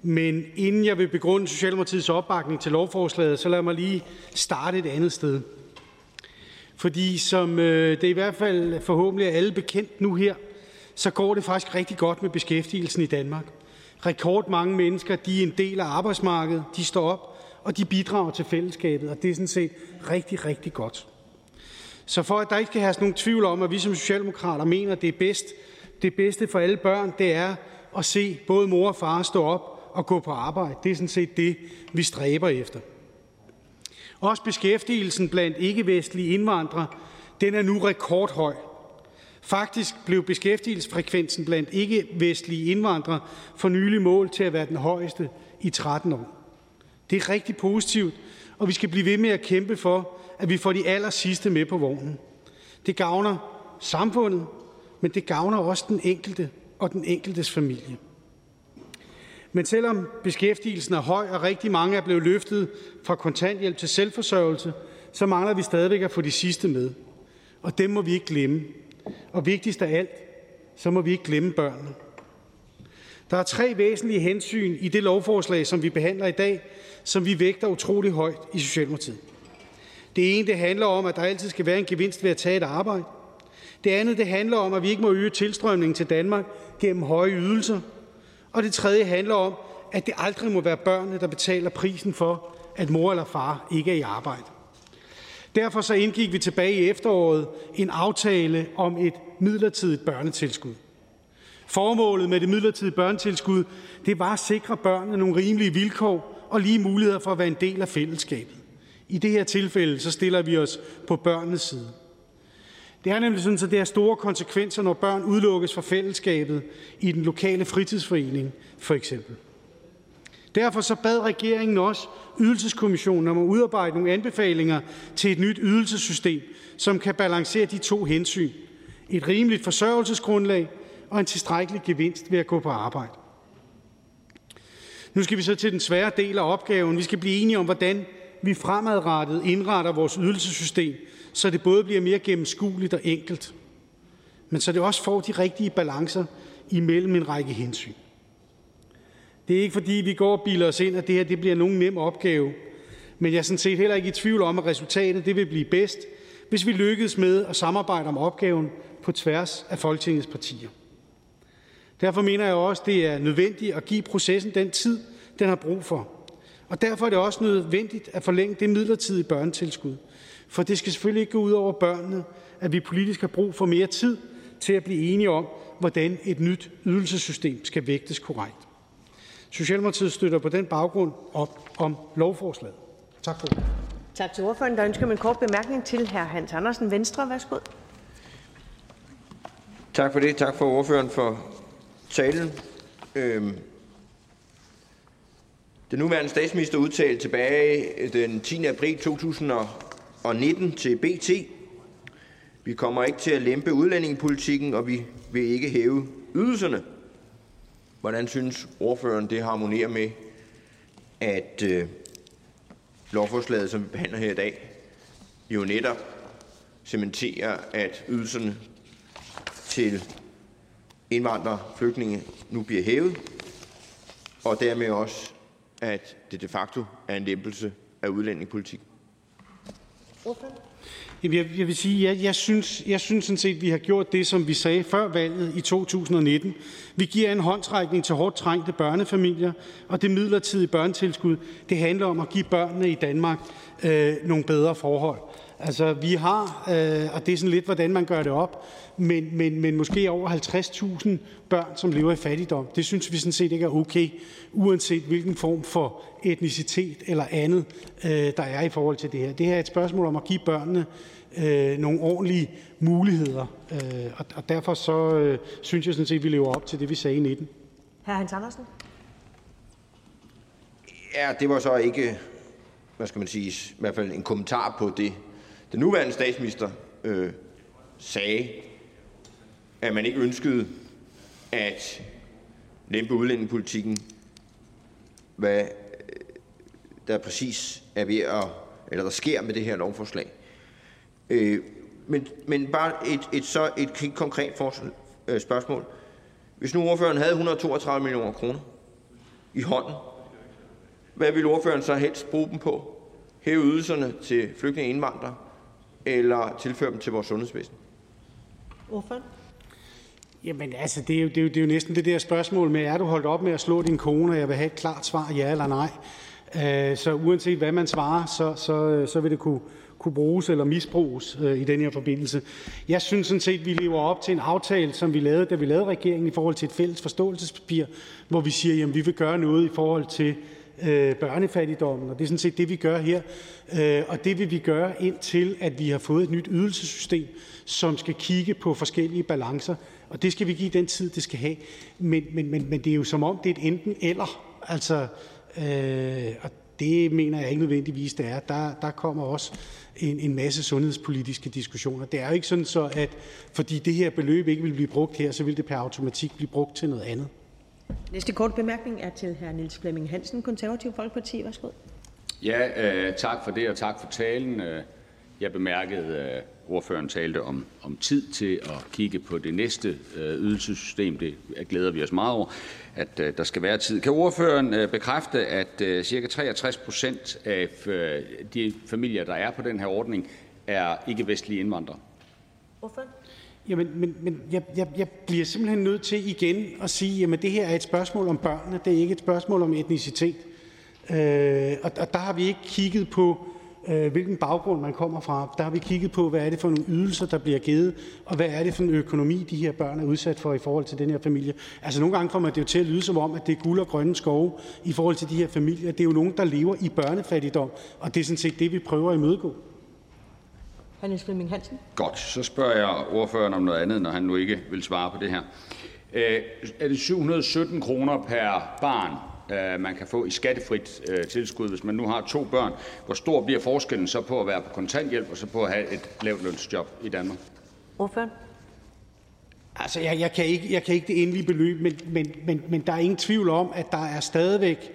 Men inden jeg vil begrunde Socialdemokratiets opbakning til lovforslaget, så lad mig lige starte et andet sted. Fordi som øh, det i hvert fald forhåbentlig er alle bekendt nu her, så går det faktisk rigtig godt med beskæftigelsen i Danmark. Rekordmange mennesker de er en del af arbejdsmarkedet, de står op, og de bidrager til fællesskabet, og det er sådan set rigtig, rigtig godt. Så for at der ikke skal have nogen tvivl om, at vi som socialdemokrater mener, at det er bedst, det bedste for alle børn, det er at se både mor og far stå op og gå på arbejde. Det er sådan set det, vi stræber efter. Også beskæftigelsen blandt ikke-vestlige indvandrere, den er nu rekordhøj. Faktisk blev beskæftigelsesfrekvensen blandt ikke-vestlige indvandrere for nylig mål til at være den højeste i 13 år. Det er rigtig positivt, og vi skal blive ved med at kæmpe for, at vi får de aller sidste med på vognen. Det gavner samfundet, men det gavner også den enkelte og den enkeltes familie. Men selvom beskæftigelsen er høj, og rigtig mange er blevet løftet fra kontanthjælp til selvforsørgelse, så mangler vi stadigvæk at få de sidste med. Og dem må vi ikke glemme. Og vigtigst af alt, så må vi ikke glemme børnene. Der er tre væsentlige hensyn i det lovforslag, som vi behandler i dag, som vi vægter utrolig højt i Socialdemokratiet. Det ene det handler om, at der altid skal være en gevinst ved at tage et arbejde. Det andet det handler om, at vi ikke må øge tilstrømningen til Danmark gennem høje ydelser. Og det tredje handler om, at det aldrig må være børnene, der betaler prisen for, at mor eller far ikke er i arbejde. Derfor så indgik vi tilbage i efteråret en aftale om et midlertidigt børnetilskud. Formålet med det midlertidige børnetilskud, det var at sikre børnene nogle rimelige vilkår og lige muligheder for at være en del af fællesskabet. I det her tilfælde, så stiller vi os på børnenes side. Det er nemlig sådan, at det har store konsekvenser, når børn udelukkes fra fællesskabet i den lokale fritidsforening, for eksempel. Derfor så bad regeringen også Ydelseskommissionen om at udarbejde nogle anbefalinger til et nyt ydelsessystem, som kan balancere de to hensyn. Et rimeligt forsørgelsesgrundlag og en tilstrækkelig gevinst ved at gå på arbejde. Nu skal vi så til den svære del af opgaven. Vi skal blive enige om, hvordan vi fremadrettet indretter vores ydelsessystem, så det både bliver mere gennemskueligt og enkelt, men så det også får de rigtige balancer imellem en række hensyn. Det er ikke fordi, vi går og bilder os ind, at det her det bliver nogen nem opgave, men jeg er sådan set heller ikke i tvivl om, at resultatet det vil blive bedst, hvis vi lykkes med at samarbejde om opgaven på tværs af Folketingets partier. Derfor mener jeg også, det er nødvendigt at give processen den tid, den har brug for. Og derfor er det også nødvendigt at forlænge det midlertidige børnetilskud. For det skal selvfølgelig ikke gå ud over børnene, at vi politisk har brug for mere tid til at blive enige om, hvordan et nyt ydelsessystem skal vægtes korrekt. Socialdemokratiet støtter på den baggrund op om lovforslaget. Tak for Tak til ordføreren. Der ønsker en kort bemærkning til hr. Hans Andersen, Venstre. Værsgo. Tak for det. Tak for ordføreren for talen. Øhm, den nuværende statsminister udtalte tilbage den 10. april 2019 til BT, vi kommer ikke til at lempe udlændingepolitikken, og vi vil ikke hæve ydelserne. Hvordan synes ordføreren, det harmonerer med, at øh, lovforslaget, som vi behandler her i dag, jo netop cementerer, at ydelserne til indvandrere flygtninge nu bliver hævet, og dermed også, at det de facto er en lempelse af udlændingepolitikken? Jeg, jeg vil sige, jeg, jeg, synes, jeg synes sådan set, at vi har gjort det, som vi sagde før valget i 2019. Vi giver en håndtrækning til hårdt trængte børnefamilier, og det midlertidige børnetilskud, det handler om at give børnene i Danmark øh, nogle bedre forhold. Altså, vi har, øh, og det er sådan lidt, hvordan man gør det op, men, men, men måske over 50.000 børn, som lever i fattigdom. Det synes vi sådan set ikke er okay, uanset hvilken form for etnicitet eller andet, øh, der er i forhold til det her. Det her er et spørgsmål om at give børnene øh, nogle ordentlige muligheder, øh, og, og derfor så øh, synes jeg sådan set, at vi lever op til det, vi sagde i 19. Hr. Hans Andersen? Ja, det var så ikke, hvad skal man sige, i hvert fald en kommentar på det, den nuværende statsminister øh, sagde, at man ikke ønskede at lempe udlændingepolitikken, hvad øh, der præcis er ved at, eller der sker med det her lovforslag. Øh, men, men bare et, et, så et konkret forslag, øh, spørgsmål. Hvis nu ordføreren havde 132 millioner kroner i hånden, hvad vil ordføreren så helst bruge dem på? Hæve ydelserne til flygtninge indvandrere, eller tilføre dem til vores sundhedsvæsen? Ordføreren? Jamen altså, det er, jo, det, er jo, det er jo næsten det der spørgsmål med, er du holdt op med at slå din kone, og jeg vil have et klart svar, ja eller nej. Øh, så uanset hvad man svarer, så, så, så vil det kunne, kunne bruges eller misbruges øh, i den her forbindelse. Jeg synes sådan set, at vi lever op til en aftale, som vi lavede, da vi lavede regeringen i forhold til et fælles forståelsespapir, hvor vi siger, at vi vil gøre noget i forhold til øh, børnefattigdommen, og det er sådan set det, vi gør her. Øh, og det vil vi gøre indtil, at vi har fået et nyt ydelsessystem, som skal kigge på forskellige balancer. Og det skal vi give den tid, det skal have. Men, men, men, men det er jo som om, det er et enten eller. Altså, øh, og det mener jeg ikke nødvendigvis, det er. Der, der kommer også en, en masse sundhedspolitiske diskussioner. Det er jo ikke sådan så, at fordi det her beløb ikke vil blive brugt her, så vil det per automatik blive brugt til noget andet. Næste kort bemærkning er til hr. Niels Flemming Hansen, Konservativ Folkeparti. Værsgo. Ja, øh, tak for det, og tak for talen. Øh, jeg bemærkede, at øh, ordføreren talte om, om tid til at kigge på det næste øh, ydelsessystem. Det glæder vi os meget over, at øh, der skal være tid. Kan ordføreren øh, bekræfte, at øh, ca. 63 procent af øh, de familier, der er på den her ordning, er ikke-vestlige indvandrere? Ordføreren? Jamen, men, men jeg, jeg, jeg bliver simpelthen nødt til igen at sige, at det her er et spørgsmål om børnene, det er ikke et spørgsmål om etnicitet. Øh, og, og der har vi ikke kigget på, øh, hvilken baggrund man kommer fra. Der har vi kigget på, hvad er det for nogle ydelser, der bliver givet, og hvad er det for en økonomi, de her børn er udsat for i forhold til den her familie. Altså nogle gange får man det jo til at lyde som om, at det er guld og grønne skove i forhold til de her familier. Det er jo nogen, der lever i børnefattigdom, og det er sådan set det, vi prøver at imødegå. Hr. Niels Flemming Hansen. Godt, så spørger jeg ordføreren om noget andet, når han nu ikke vil svare på det her. Øh, er det 717 kroner per barn, øh, man kan få i skattefrit øh, tilskud, hvis man nu har to børn? Hvor stor bliver forskellen så på at være på kontanthjælp og så på at have et lavt lønsjob i Danmark? Ordføreren? Altså, jeg, jeg, kan ikke, jeg kan ikke det endelige beløb, men, men, men, men der er ingen tvivl om, at der er stadigvæk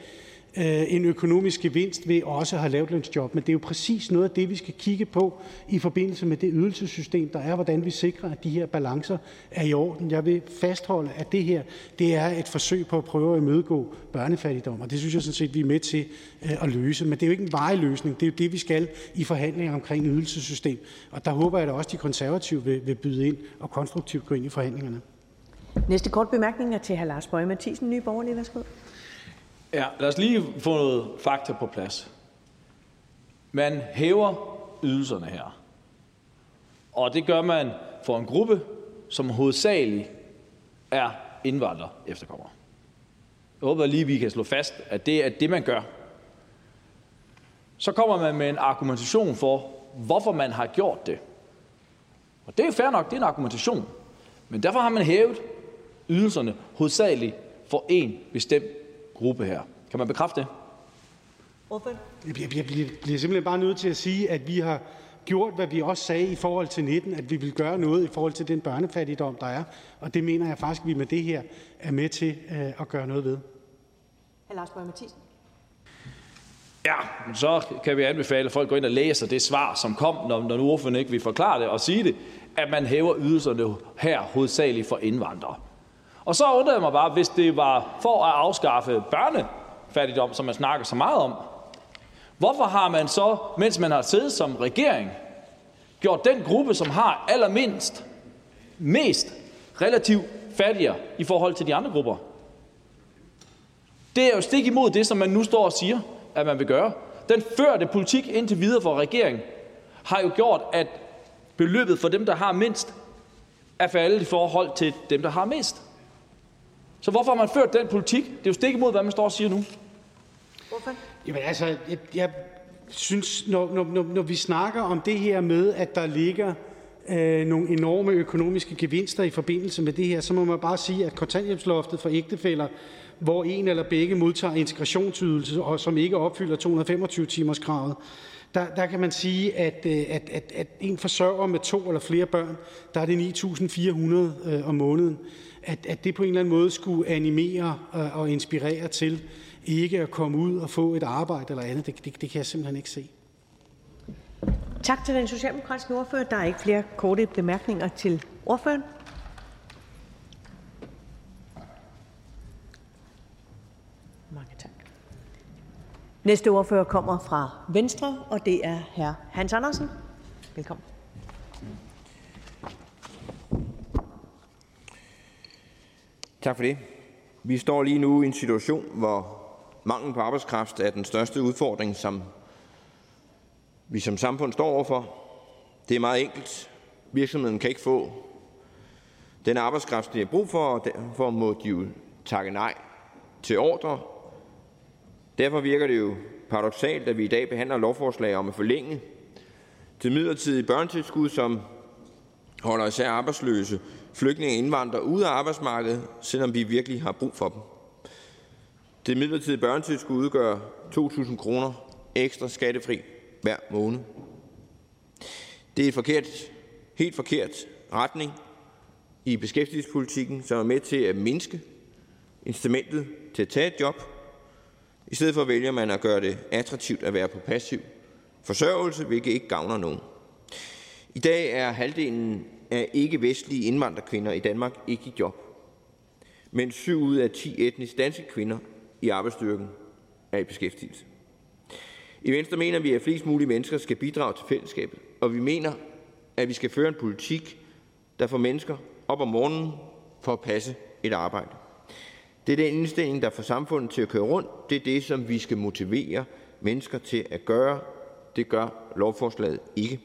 Øh, en økonomisk gevinst ved også at have lavtlønsjob. Men det er jo præcis noget af det, vi skal kigge på i forbindelse med det ydelsessystem, der er, hvordan vi sikrer, at de her balancer er i orden. Jeg vil fastholde, at det her det er et forsøg på at prøve at imødegå børnefattigdom, og det synes jeg sådan set, vi er med til øh, at løse. Men det er jo ikke en varig løsning. Det er jo det, vi skal i forhandlinger omkring ydelsessystem. Og der håber jeg, da også de konservative vil, vil byde ind og konstruktivt gå ind i forhandlingerne. Næste kort bemærkning er til hr. Lars Bøge Mathisen, Nye Borgerlige. Værsgo. Ja, lad os lige få noget fakta på plads. Man hæver ydelserne her. Og det gør man for en gruppe, som hovedsageligt er indvandrere efterkommere. Jeg håber lige, vi kan slå fast, at det er det, man gør. Så kommer man med en argumentation for, hvorfor man har gjort det. Og det er fair nok, det er en argumentation. Men derfor har man hævet ydelserne hovedsageligt for en bestemt gruppe her. Kan man bekræfte det? Jeg bliver, bliver simpelthen bare nødt til at sige, at vi har gjort, hvad vi også sagde i forhold til 19, at vi vil gøre noget i forhold til den børnefattigdom, der er. Og det mener jeg faktisk, at vi med det her er med til uh, at gøre noget ved. Hr. Lars Borg Mathisen. Ja, så kan vi anbefale, at folk går ind og læser det svar, som kom, når, når nu ordføreren ikke vil forklare det og sige det, at man hæver ydelserne her hovedsageligt for indvandrere. Og så undrer jeg mig bare, hvis det var for at afskaffe børnefattigdom, som man snakker så meget om, hvorfor har man så, mens man har siddet som regering, gjort den gruppe, som har allermindst, mest relativt fattigere i forhold til de andre grupper? Det er jo stik imod det, som man nu står og siger, at man vil gøre. Den førte politik indtil videre for regeringen har jo gjort, at beløbet for dem, der har mindst, er faldet i forhold til dem, der har mest. Så hvorfor har man ført den politik? Det er jo stik imod, hvad man står og siger nu. Hvorfor? Jamen altså, jeg, jeg synes, når, når, når, når vi snakker om det her med, at der ligger øh, nogle enorme økonomiske gevinster i forbindelse med det her, så må man bare sige, at kontanthjælpsloftet for ægtefælder, hvor en eller begge modtager integrationsydelse, og som ikke opfylder 225 timers kravet, der, der kan man sige, at, øh, at, at, at en forsørger med to eller flere børn, der er det 9.400 øh, om måneden, at, at det på en eller anden måde skulle animere og, og inspirere til ikke at komme ud og få et arbejde eller andet, det, det, det kan jeg simpelthen ikke se. Tak til den socialdemokratiske ordfører. Der er ikke flere korte bemærkninger til ordføreren. Mange tak. Næste ordfører kommer fra Venstre, og det er hr. Hans Andersen. Velkommen. Tak for det. Vi står lige nu i en situation, hvor mangel på arbejdskraft er den største udfordring, som vi som samfund står overfor. Det er meget enkelt. Virksomheden kan ikke få den arbejdskraft, de har brug for, og derfor må de jo takke nej til ordre. Derfor virker det jo paradoxalt, at vi i dag behandler lovforslag om at forlænge det midlertidige børnetilskud, som holder især arbejdsløse flygtninge og indvandrere ud af arbejdsmarkedet, selvom vi virkelig har brug for dem. Det midlertidige børnetilskud udgør 2.000 kroner ekstra skattefri hver måned. Det er et forkert, helt forkert retning i beskæftigelsespolitikken, som er med til at mindske incitamentet til at tage et job. I stedet for vælger man at gøre det attraktivt at være på passiv forsørgelse, hvilket ikke gavner nogen. I dag er halvdelen af ikke-vestlige indvandrerkvinder i Danmark ikke i job, mens 7 ud af 10 etnisk danske kvinder i arbejdsstyrken er i beskæftigelse. I Venstre mener vi, at flest mulige mennesker skal bidrage til fællesskabet, og vi mener, at vi skal føre en politik, der får mennesker op om morgenen for at passe et arbejde. Det er den indstilling, der får samfundet til at køre rundt. Det er det, som vi skal motivere mennesker til at gøre. Det gør lovforslaget ikke.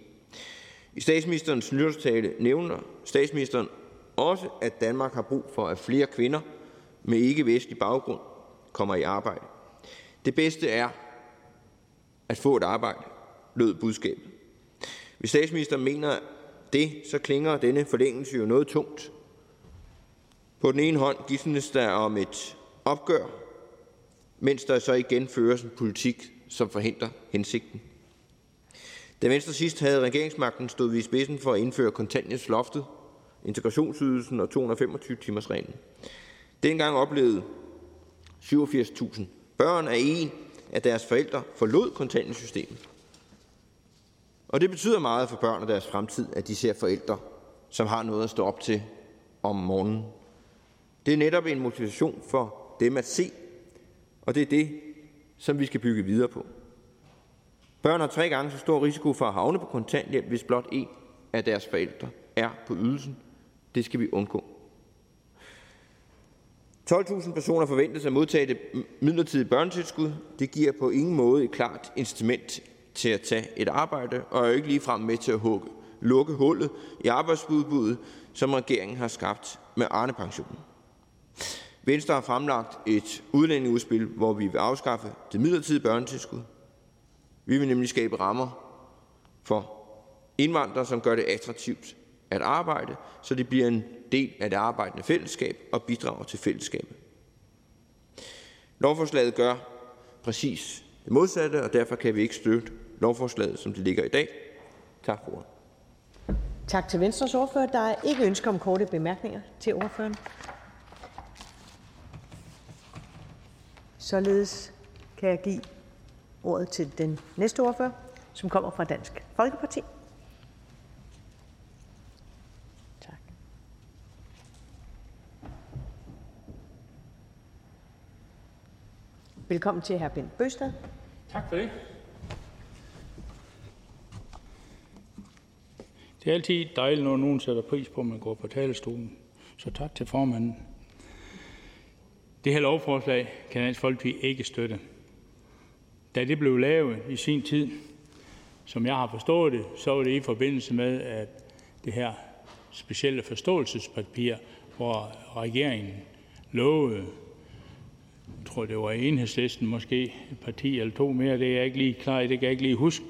I statsministerens nytårstale nævner statsministeren også, at Danmark har brug for, at flere kvinder med ikke-vestlig baggrund kommer i arbejde. Det bedste er at få et arbejde, lød budskabet. Hvis statsministeren mener det, så klinger denne forlængelse jo noget tungt. På den ene hånd gisnes der om et opgør, mens der så igen føres en politik, som forhindrer hensigten. Da Venstre sidst havde regeringsmagten, stod vi i spidsen for at indføre kontanthjælpsloftet, integrationsydelsen og 225-timersreglen. Dengang oplevede 87.000 børn af en af deres forældre forlod kontanthjælpssystemet. Og det betyder meget for børn og deres fremtid, at de ser forældre, som har noget at stå op til om morgenen. Det er netop en motivation for dem at se, og det er det, som vi skal bygge videre på. Børn har tre gange så stor risiko for at havne på kontanthjælp, hvis blot en af deres forældre er på ydelsen. Det skal vi undgå. 12.000 personer forventes at modtage det midlertidige børnetilskud. Det giver på ingen måde et klart incitament til at tage et arbejde, og er jo ikke ligefrem med til at hugge, lukke hullet i arbejdsudbuddet, som regeringen har skabt med Arne-pensionen. Venstre har fremlagt et udlændingeudspil, hvor vi vil afskaffe det midlertidige børnetilskud. Vi vil nemlig skabe rammer for indvandrere, som gør det attraktivt at arbejde, så det bliver en del af det arbejdende fællesskab og bidrager til fællesskabet. Lovforslaget gør præcis det modsatte, og derfor kan vi ikke støtte lovforslaget, som det ligger i dag. Tak for ordet. Tak til Venstres ordfører. Der er ikke ønsker om korte bemærkninger til ordføreren. Således kan jeg give ordet til den næste ordfører, som kommer fra Dansk Folkeparti. Tak. Velkommen til hr. Bent Bøsted. Tak for det. Det er altid dejligt, når nogen sætter pris på, at man går på talerstolen. Så tak til formanden. Det her lovforslag kan Dansk Folkeparti ikke støtte. Da det blev lavet i sin tid, som jeg har forstået det, så var det i forbindelse med at det her specielle forståelsespapir, hvor regeringen lovede, jeg tror det var enhedslisten, måske et parti eller to mere, det er jeg ikke lige klar det kan jeg ikke lige huske,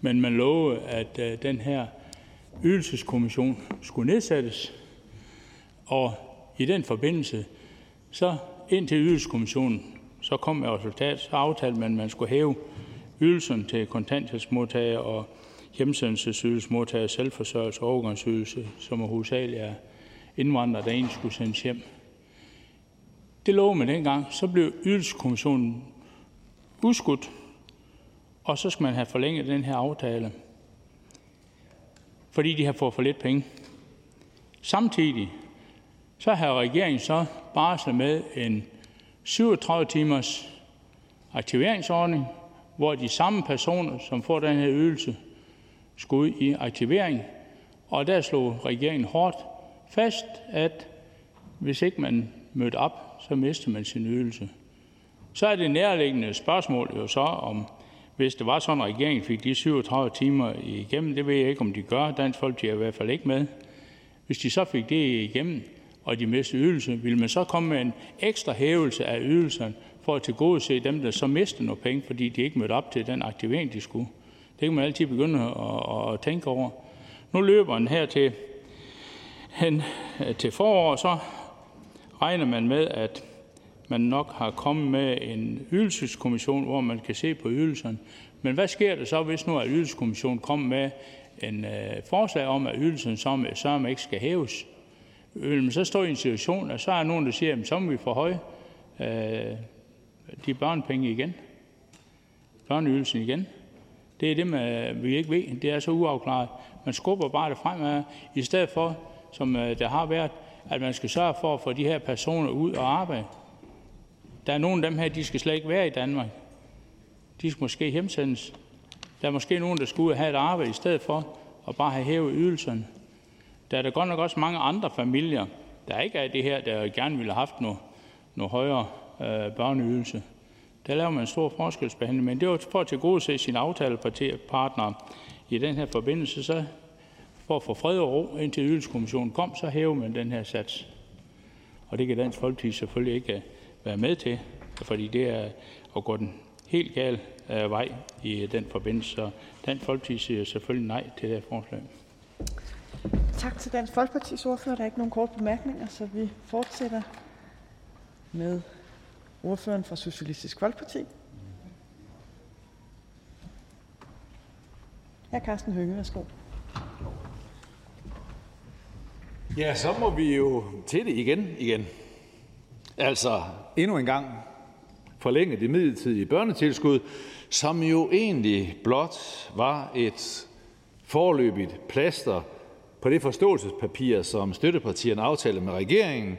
men man lovede, at øh, den her ydelseskommission skulle nedsættes, og i den forbindelse, så indtil ydelseskommissionen så kom med resultat, så aftalte man, at man skulle hæve ydelsen til kontanthjælpsmodtagere og hjemsendelsesydelsesmodtagere, selvforsørgelse og overgangsydelse, som hovedsageligt er indvandrere, der egentlig skulle sendes hjem. Det lovede man dengang. Så blev ydelseskommissionen udskudt, og så skal man have forlænget den her aftale, fordi de har fået for lidt penge. Samtidig så har regeringen så barslet med en 37 timers aktiveringsordning, hvor de samme personer, som får den her ydelse, skulle ud i aktivering. Og der slog regeringen hårdt fast, at hvis ikke man mødte op, så mister man sin ydelse. Så er det nærliggende spørgsmål jo så, om hvis det var sådan, at regeringen fik de 37 timer igennem, det ved jeg ikke, om de gør. Dansk Folkeparti er i hvert fald ikke med. Hvis de så fik det igennem, og de mister ydelsen, ville man så komme med en ekstra hævelse af ydelserne for at tilgodese dem, der så mister noget penge, fordi de ikke mødte op til den aktivering, de skulle. Det kan man altid begynde at, at tænke over. Nu løber den her til, hen, øh, til forår, så regner man med, at man nok har kommet med en ydelseskommission, hvor man kan se på ydelserne. Men hvad sker der så, hvis nu at ydelseskommissionen kommer med en øh, forslag om, at ydelsen som, som ikke skal hæves? Vil man så stå i en situation, at så er nogen, der siger, at så må vi forhøje øh, de børnepenge igen, børneydelsen igen. Det er det, man, vi ikke ved. Det er så uafklaret. Man skubber bare det fremad, i stedet for, som øh, der har været, at man skal sørge for at få de her personer ud og arbejde. Der er nogle af dem her, de skal slet ikke være i Danmark. De skal måske hjemsendes. Der er måske nogen, der skal ud og have et arbejde i stedet for at bare have hævet ydelserne. Der er der godt nok også mange andre familier, der ikke er det her, der gerne ville have haft noget, noget højere øh, børneydelse. Der laver man en stor forskelsbehandling, men det var for at tilgodese sine aftalepartnere i den her forbindelse, så for at få fred og ro, indtil ydelseskommissionen kom, så hæver man den her sats. Og det kan Dansk Folkeparti selvfølgelig ikke øh, være med til, fordi det er at gå den helt gal øh, vej i den forbindelse. Så Dansk Folkeparti siger selvfølgelig nej til det her forslag. Tak til Dansk Folkepartis ordfører. Der er ikke nogen korte bemærkninger, så vi fortsætter med ordføreren fra Socialistisk Folkeparti. Hr. Carsten Hønge, værsgo. Ja, så må vi jo til det igen igen. Altså endnu en gang forlænge det midlertidige børnetilskud, som jo egentlig blot var et forløbigt plaster på det forståelsespapir, som støttepartierne aftalte med regeringen.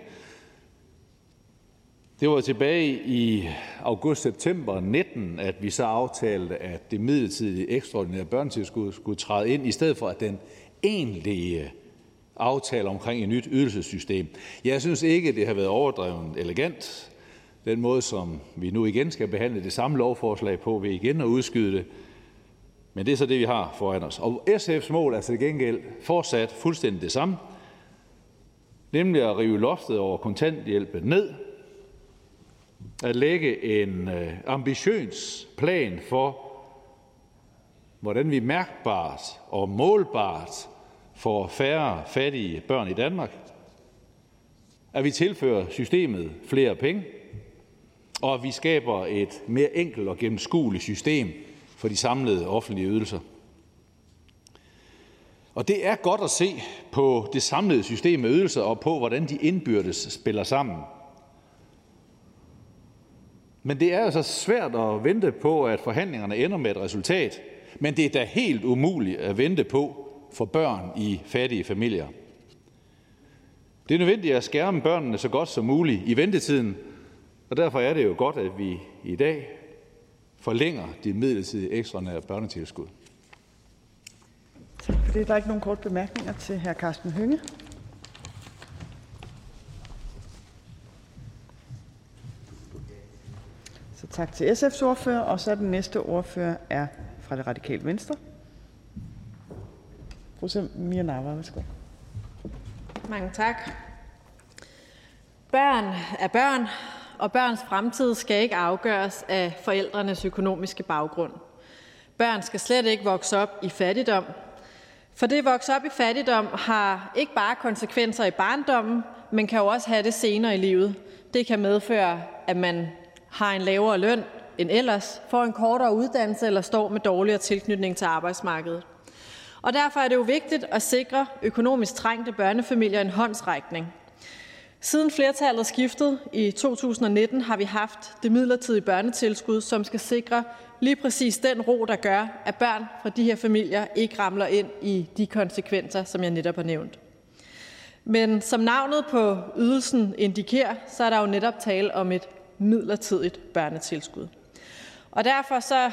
Det var tilbage i august-september 19, at vi så aftalte, at det midlertidige ekstraordinære børnetilskud skulle træde ind, i stedet for at den egentlige aftale omkring et nyt ydelsessystem. Jeg synes ikke, det har været overdrevet elegant. Den måde, som vi nu igen skal behandle det samme lovforslag på, ved igen at udskyde det, men det er så det, vi har foran os. Og SF's mål er til gengæld fortsat fuldstændig det samme, nemlig at rive loftet over kontanthjælpen ned, at lægge en øh, ambitiøs plan for, hvordan vi mærkbart og målbart får færre fattige børn i Danmark, at vi tilfører systemet flere penge, og at vi skaber et mere enkelt og gennemskueligt system for de samlede offentlige ydelser. Og det er godt at se på det samlede system med ydelser og på, hvordan de indbyrdes spiller sammen. Men det er altså svært at vente på, at forhandlingerne ender med et resultat. Men det er da helt umuligt at vente på for børn i fattige familier. Det er nødvendigt at skærme børnene så godt som muligt i ventetiden, og derfor er det jo godt, at vi i dag forlænger det midlertidige ekstraordinære børnetilskud. Tak for det. Der er ikke nogen kort bemærkninger til hr. Carsten Hønge. Så tak til SF's ordfører, og så den næste ordfører er fra det radikale venstre. Fru Samira Nawa, værsgo. Mange tak. Børn er børn, og børns fremtid skal ikke afgøres af forældrenes økonomiske baggrund. Børn skal slet ikke vokse op i fattigdom, for det at vokse op i fattigdom har ikke bare konsekvenser i barndommen, men kan jo også have det senere i livet. Det kan medføre, at man har en lavere løn end ellers, får en kortere uddannelse eller står med dårligere tilknytning til arbejdsmarkedet. Og derfor er det jo vigtigt at sikre økonomisk trængte børnefamilier en håndsrækning. Siden flertallet skiftede i 2019 har vi haft det midlertidige børnetilskud, som skal sikre lige præcis den ro, der gør, at børn fra de her familier ikke ramler ind i de konsekvenser, som jeg netop har nævnt. Men som navnet på ydelsen indikerer, så er der jo netop tale om et midlertidigt børnetilskud. Og derfor så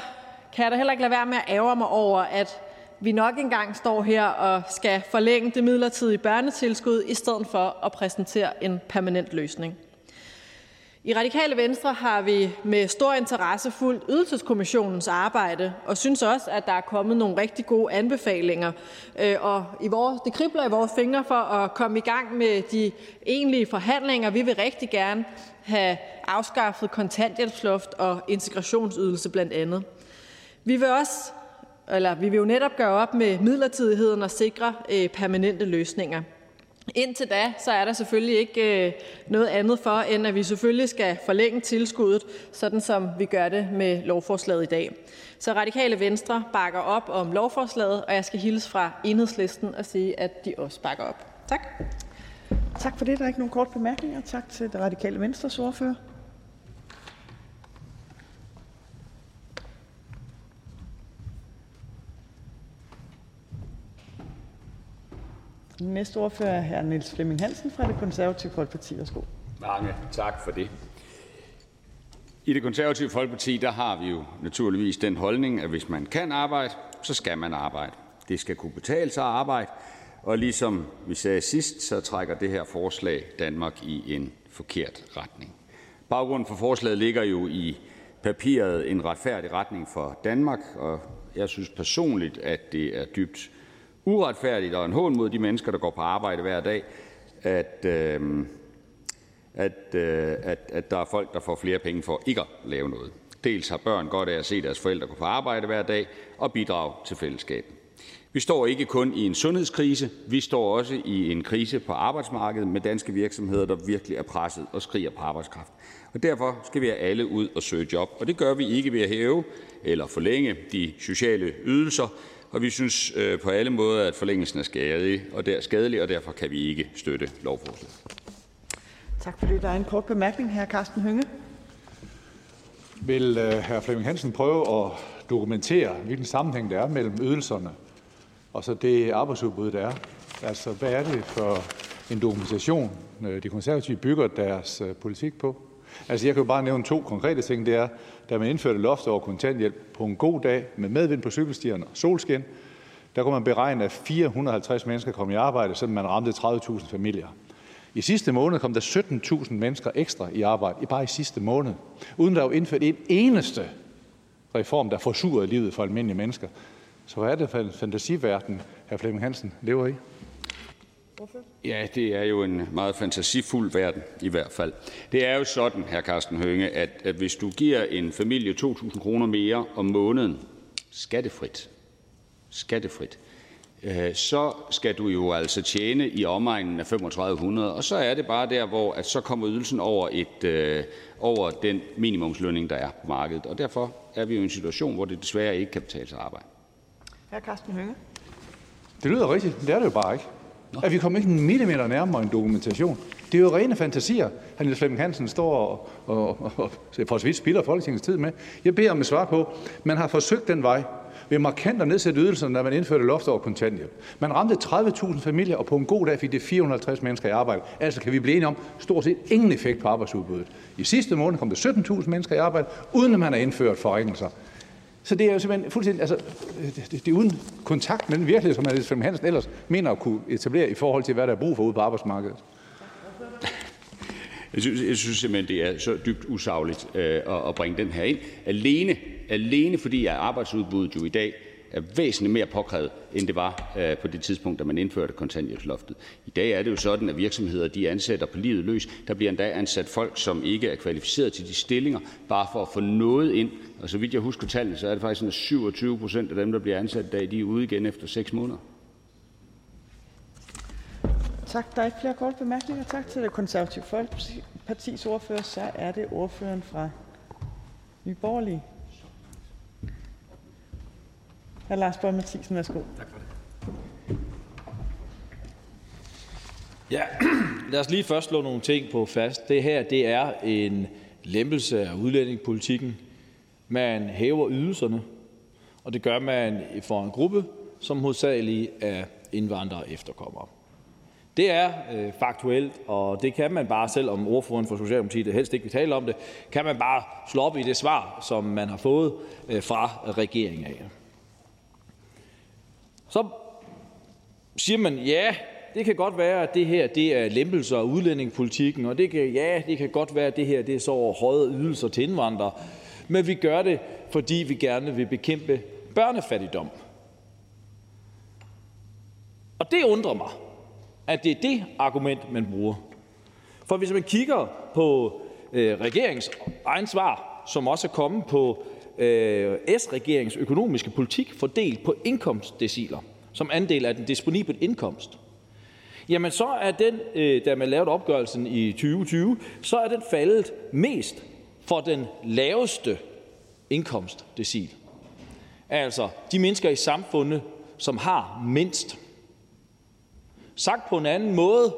kan jeg da heller ikke lade være med at ære mig over, at vi nok engang står her og skal forlænge det midlertidige børnetilskud, i stedet for at præsentere en permanent løsning. I Radikale Venstre har vi med stor interesse fulgt Ydelseskommissionens arbejde og synes også, at der er kommet nogle rigtig gode anbefalinger. Øh, og i vores, det kribler i vores fingre for at komme i gang med de egentlige forhandlinger. Vi vil rigtig gerne have afskaffet kontanthjælpsloft og integrationsydelse blandt andet. Vi vil også eller vi vil jo netop gøre op med midlertidigheden og sikre øh, permanente løsninger. Indtil da, så er der selvfølgelig ikke øh, noget andet for, end at vi selvfølgelig skal forlænge tilskuddet, sådan som vi gør det med lovforslaget i dag. Så Radikale Venstre bakker op om lovforslaget, og jeg skal hilse fra enhedslisten og sige, at de også bakker op. Tak. Tak for det. Der er ikke nogen kort bemærkninger. Tak til det Radikale Venstres ordfører. Næste ordfører er hr. Niels Flemming Hansen fra Det Konservative Folkeparti. Værsgo. Mange tak for det. I Det Konservative Folkeparti der har vi jo naturligvis den holdning, at hvis man kan arbejde, så skal man arbejde. Det skal kunne betale sig at arbejde, og ligesom vi sagde sidst, så trækker det her forslag Danmark i en forkert retning. Baggrunden for forslaget ligger jo i papiret En retfærdig retning for Danmark, og jeg synes personligt, at det er dybt uretfærdigt og en hån mod de mennesker, der går på arbejde hver dag, at, øh, at, øh, at, at der er folk, der får flere penge for ikke at lave noget. Dels har børn godt af at se deres forældre gå på arbejde hver dag og bidrage til fællesskabet. Vi står ikke kun i en sundhedskrise, vi står også i en krise på arbejdsmarkedet med danske virksomheder, der virkelig er presset og skriger på arbejdskraft. Og derfor skal vi have alle ud og søge job, og det gør vi ikke ved at hæve eller forlænge de sociale ydelser, og vi synes øh, på alle måder, at forlængelsen er skadelig, og, der, skadelig, og derfor kan vi ikke støtte lovforslaget. Tak for det. Der er en kort bemærkning. Her Carsten Hønge. Vil uh, hr. Flemming Hansen prøve at dokumentere, hvilken sammenhæng der er mellem ydelserne og så det arbejdsudbud, der er? Altså, hvad er det for en dokumentation, øh, de konservative bygger deres politik på? Altså, jeg kan jo bare nævne to konkrete ting. Det er, da man indførte loft over kontanthjælp på en god dag med medvind på cykelstierne og solskin, der kunne man beregne, at 450 mennesker kom i arbejde, så man ramte 30.000 familier. I sidste måned kom der 17.000 mennesker ekstra i arbejde, bare i sidste måned, uden der var indført en eneste reform, der forsurede livet for almindelige mennesker. Så hvad er det for en fantasiverden, hr. Flemming Hansen lever i? Ja, det er jo en meget fantasifuld verden i hvert fald. Det er jo sådan, hr. Carsten Hønge, at, at hvis du giver en familie 2.000 kroner mere om måneden, skattefrit, skattefrit, øh, så skal du jo altså tjene i omegnen af 3500, og så er det bare der, hvor at så kommer ydelsen over, et, øh, over den minimumslønning, der er på markedet. Og derfor er vi jo i en situation, hvor det desværre ikke kan betale sig at arbejde. Hr. Carsten Hønge. Det lyder rigtigt, men det er det jo bare ikke at vi kommer ikke en millimeter nærmere en dokumentation. Det er jo rene fantasier, han Niels Flemming Hansen står og, og, og, og for så vidt spilder Folketingets tid med. Jeg beder om et svar på, man har forsøgt den vej ved markant at nedsætte ydelserne, da man indførte loft over kontanthjælp. Man ramte 30.000 familier, og på en god dag fik det 450 mennesker i arbejde. Altså kan vi blive enige om stort set ingen effekt på arbejdsudbuddet. I sidste måned kom der 17.000 mennesker i arbejde, uden at man har indført forringelser. Så det er jo simpelthen fuldstændig, altså, øh, det, det er uden kontakt med den virkelighed, som Niels Flemming Hansen ellers mener at kunne etablere i forhold til, hvad der er brug for ude på arbejdsmarkedet. Jeg synes, jeg synes simpelthen, det er så dybt usagligt øh, at, at bringe den her ind. Alene, alene fordi at arbejdsudbuddet jo i dag er væsentligt mere påkrævet, end det var øh, på det tidspunkt, da man indførte kontanthjælpsloftet. I dag er det jo sådan, at virksomheder de ansætter på livet løs. Der bliver endda ansat folk, som ikke er kvalificeret til de stillinger, bare for at få noget ind. Og så vidt jeg husker tallene, så er det faktisk sådan, at 27 procent af dem, der bliver ansat i dag, de er ude igen efter 6 måneder. Tak. Der er ikke flere korte bemærkninger. Tak til det konservative Folkepartis ordfører. Så er det ordføreren fra Nye Borgerlige. Hr. Lars Boje Mathiesen, værsgo. Tak for det. Ja, lad os lige først slå nogle ting på fast. Det her det er en lempelse af udlændingepolitikken. Man hæver ydelserne, og det gør man for en gruppe, som hovedsageligt er indvandrere og efterkommere. Det er øh, faktuelt, og det kan man bare, selvom ordføreren for Socialdemokratiet helst ikke vil tale om det, kan man bare slå op i det svar, som man har fået øh, fra regeringen af. Så siger man, ja, det kan godt være, at det her det er lempelser af udlændingepolitikken, og det kan, ja, det kan godt være, at det her det er så høje ydelser til indvandrere, men vi gør det, fordi vi gerne vil bekæmpe børnefattigdom. Og det undrer mig, at det er det argument, man bruger. For hvis man kigger på øh, regeringens egen svar, som også er kommet på øh, S-regeringens økonomiske politik fordelt på indkomstdeciler som andel af den disponible indkomst, jamen så er den, øh, da man lavede opgørelsen i 2020, så er den faldet mest for den laveste indkomstdecil. Altså de mennesker i samfundet, som har mindst. Sagt på en anden måde,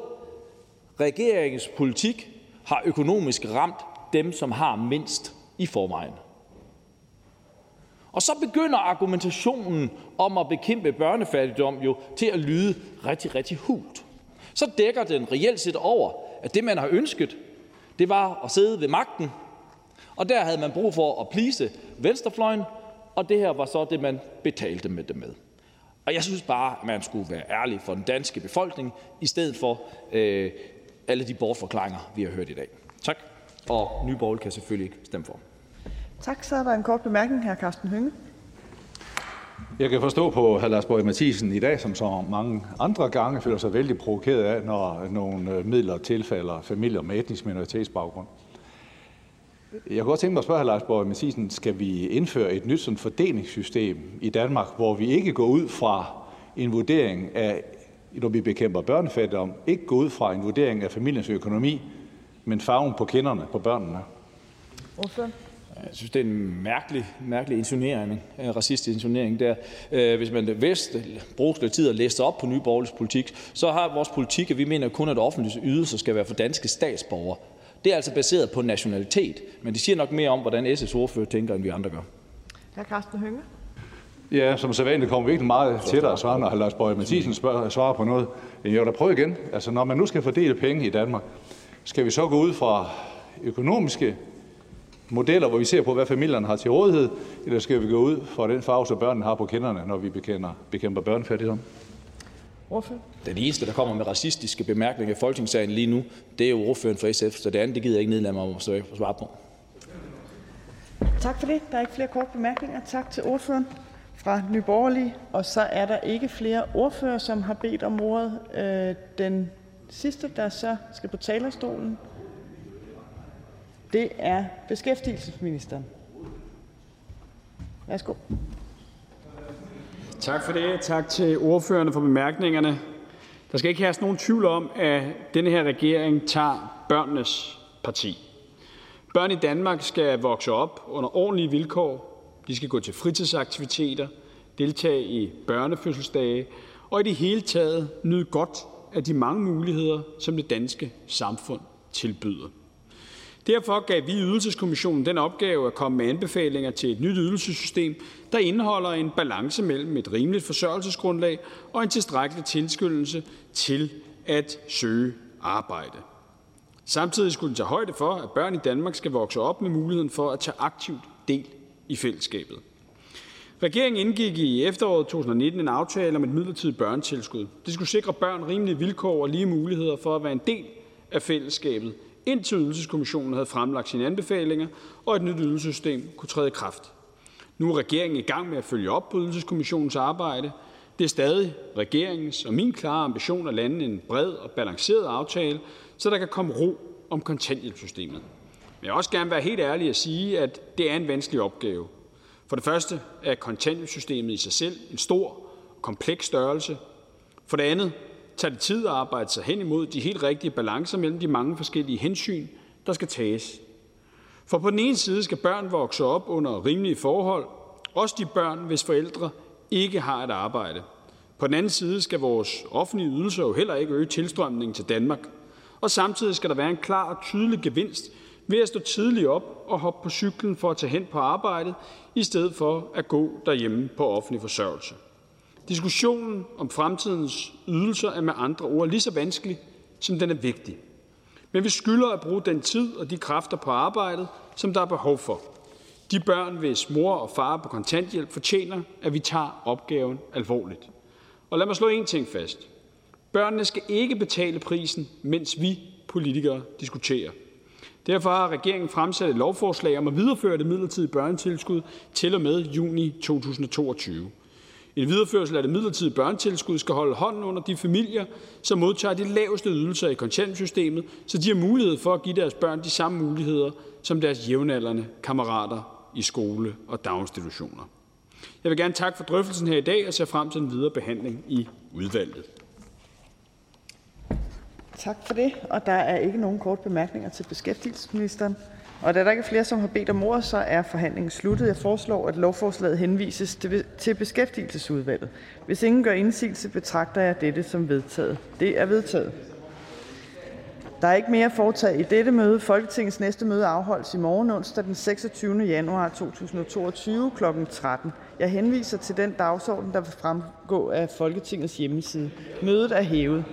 regeringens politik har økonomisk ramt dem, som har mindst i forvejen. Og så begynder argumentationen om at bekæmpe børnefattigdom jo til at lyde rigtig, rigtig hult. Så dækker den reelt set over, at det, man har ønsket, det var at sidde ved magten, og der havde man brug for at plise venstrefløjen, og det her var så det, man betalte med det med. Og jeg synes bare, at man skulle være ærlig for den danske befolkning, i stedet for øh, alle de bortforklaringer, vi har hørt i dag. Tak. Og Nye kan selvfølgelig ikke stemme for. Tak. Så er der en kort bemærkning, her Carsten Hønge. Jeg kan forstå på hr. Lars Boje Mathisen i dag, som så mange andre gange føler sig vældig provokeret af, når nogle øh, midler tilfalder familier med etnisk minoritetsbaggrund. Jeg kunne godt tænke mig at spørge hr. Lars Boje Mathisen, skal vi indføre et nyt sådan fordelingssystem i Danmark, hvor vi ikke går ud fra en vurdering af, når vi bekæmper børnefattigdom, ikke går ud fra en vurdering af familiens økonomi, men farven på kinderne på børnene? Ordfører. Jeg synes, det er en mærkelig, mærkelig intonering, en racistisk intonering der. Øh, hvis man vidste, brugte lidt tid at læse op på Nye politik, så har vores politik, at vi mener kun, at offentlige ydelser skal være for danske statsborgere. Det er altså baseret på nationalitet, men det siger nok mere om, hvordan SF's ordfører tænker, end vi andre gør. Hr. Carsten Hønge. Ja, som sædvanligt kommer vi ikke meget tættere svar, når hr. Lars Boje Mathisen spørger, svarer på noget. Jeg vil da prøve igen. Altså, når man nu skal fordele penge i Danmark, skal vi så gå ud fra økonomiske modeller, hvor vi ser på, hvad familierne har til rådighed, eller skal vi gå ud fra den farve, som børnene har på kinderne, når vi bekender, bekæmper børnefattigdom? Ordfører. Den eneste, der kommer med racistiske bemærkninger i Folketingssalen lige nu, det er jo ordføreren for SF, så det andet det gider jeg ikke nedlade mig om at svare på. Tak for det. Der er ikke flere korte bemærkninger. Tak til ordføreren fra Nye Borgerlige. Og så er der ikke flere ordfører, som har bedt om ordet. Øh, den sidste, der så skal på talerstolen, det er beskæftigelsesministeren. Værsgo. Tak for det. Tak til ordførerne for bemærkningerne. Der skal ikke herske nogen tvivl om, at denne her regering tager børnenes parti. Børn i Danmark skal vokse op under ordentlige vilkår. De skal gå til fritidsaktiviteter, deltage i børnefødselsdage og i det hele taget nyde godt af de mange muligheder, som det danske samfund tilbyder. Derfor gav vi Ydelseskommissionen den opgave at komme med anbefalinger til et nyt ydelsessystem, der indeholder en balance mellem et rimeligt forsørgelsesgrundlag og en tilstrækkelig tilskyndelse til at søge arbejde. Samtidig skulle den tage højde for, at børn i Danmark skal vokse op med muligheden for at tage aktivt del i fællesskabet. Regeringen indgik i efteråret 2019 en aftale om et midlertidigt børnetilskud. Det skulle sikre børn rimelige vilkår og lige muligheder for at være en del af fællesskabet indtil Ydelseskommissionen havde fremlagt sine anbefalinger og et nyt ydelsessystem kunne træde i kraft. Nu er regeringen i gang med at følge op på Ydelseskommissionens arbejde. Det er stadig regeringens og min klare ambition at lande en bred og balanceret aftale, så der kan komme ro om kontanthjælpssystemet. Men jeg vil også gerne være helt ærlig og sige, at det er en vanskelig opgave. For det første er kontanthjælpssystemet i sig selv en stor og kompleks størrelse. For det andet tager det tid at arbejde sig hen imod de helt rigtige balancer mellem de mange forskellige hensyn, der skal tages. For på den ene side skal børn vokse op under rimelige forhold, også de børn, hvis forældre ikke har et arbejde. På den anden side skal vores offentlige ydelser jo heller ikke øge tilstrømningen til Danmark. Og samtidig skal der være en klar og tydelig gevinst ved at stå tidligt op og hoppe på cyklen for at tage hen på arbejdet, i stedet for at gå derhjemme på offentlig forsørgelse. Diskussionen om fremtidens ydelser er med andre ord lige så vanskelig, som den er vigtig. Men vi skylder at bruge den tid og de kræfter på arbejdet, som der er behov for. De børn, hvis mor og far på kontanthjælp, fortjener, at vi tager opgaven alvorligt. Og lad mig slå én ting fast. Børnene skal ikke betale prisen, mens vi politikere diskuterer. Derfor har regeringen fremsat et lovforslag om at videreføre det midlertidige børnetilskud til og med juni 2022. En videreførsel af det midlertidige børnetilskud skal holde hånden under de familier, som modtager de laveste ydelser i kontanthjælpssystemet, så de har mulighed for at give deres børn de samme muligheder som deres jævnaldrende kammerater i skole og daginstitutioner. Jeg vil gerne takke for drøftelsen her i dag og ser frem til den videre behandling i udvalget. Tak for det. Og der er ikke nogen korte bemærkninger til beskæftigelsesministeren. Og da der ikke er flere, som har bedt om ordet, så er forhandlingen sluttet. Jeg foreslår, at lovforslaget henvises til beskæftigelsesudvalget. Hvis ingen gør indsigelse, betragter jeg dette som vedtaget. Det er vedtaget. Der er ikke mere foretage i dette møde. Folketingets næste møde afholdes i morgen, onsdag den 26. januar 2022 kl. 13. Jeg henviser til den dagsorden, der vil fremgå af Folketingets hjemmeside. Mødet er hævet.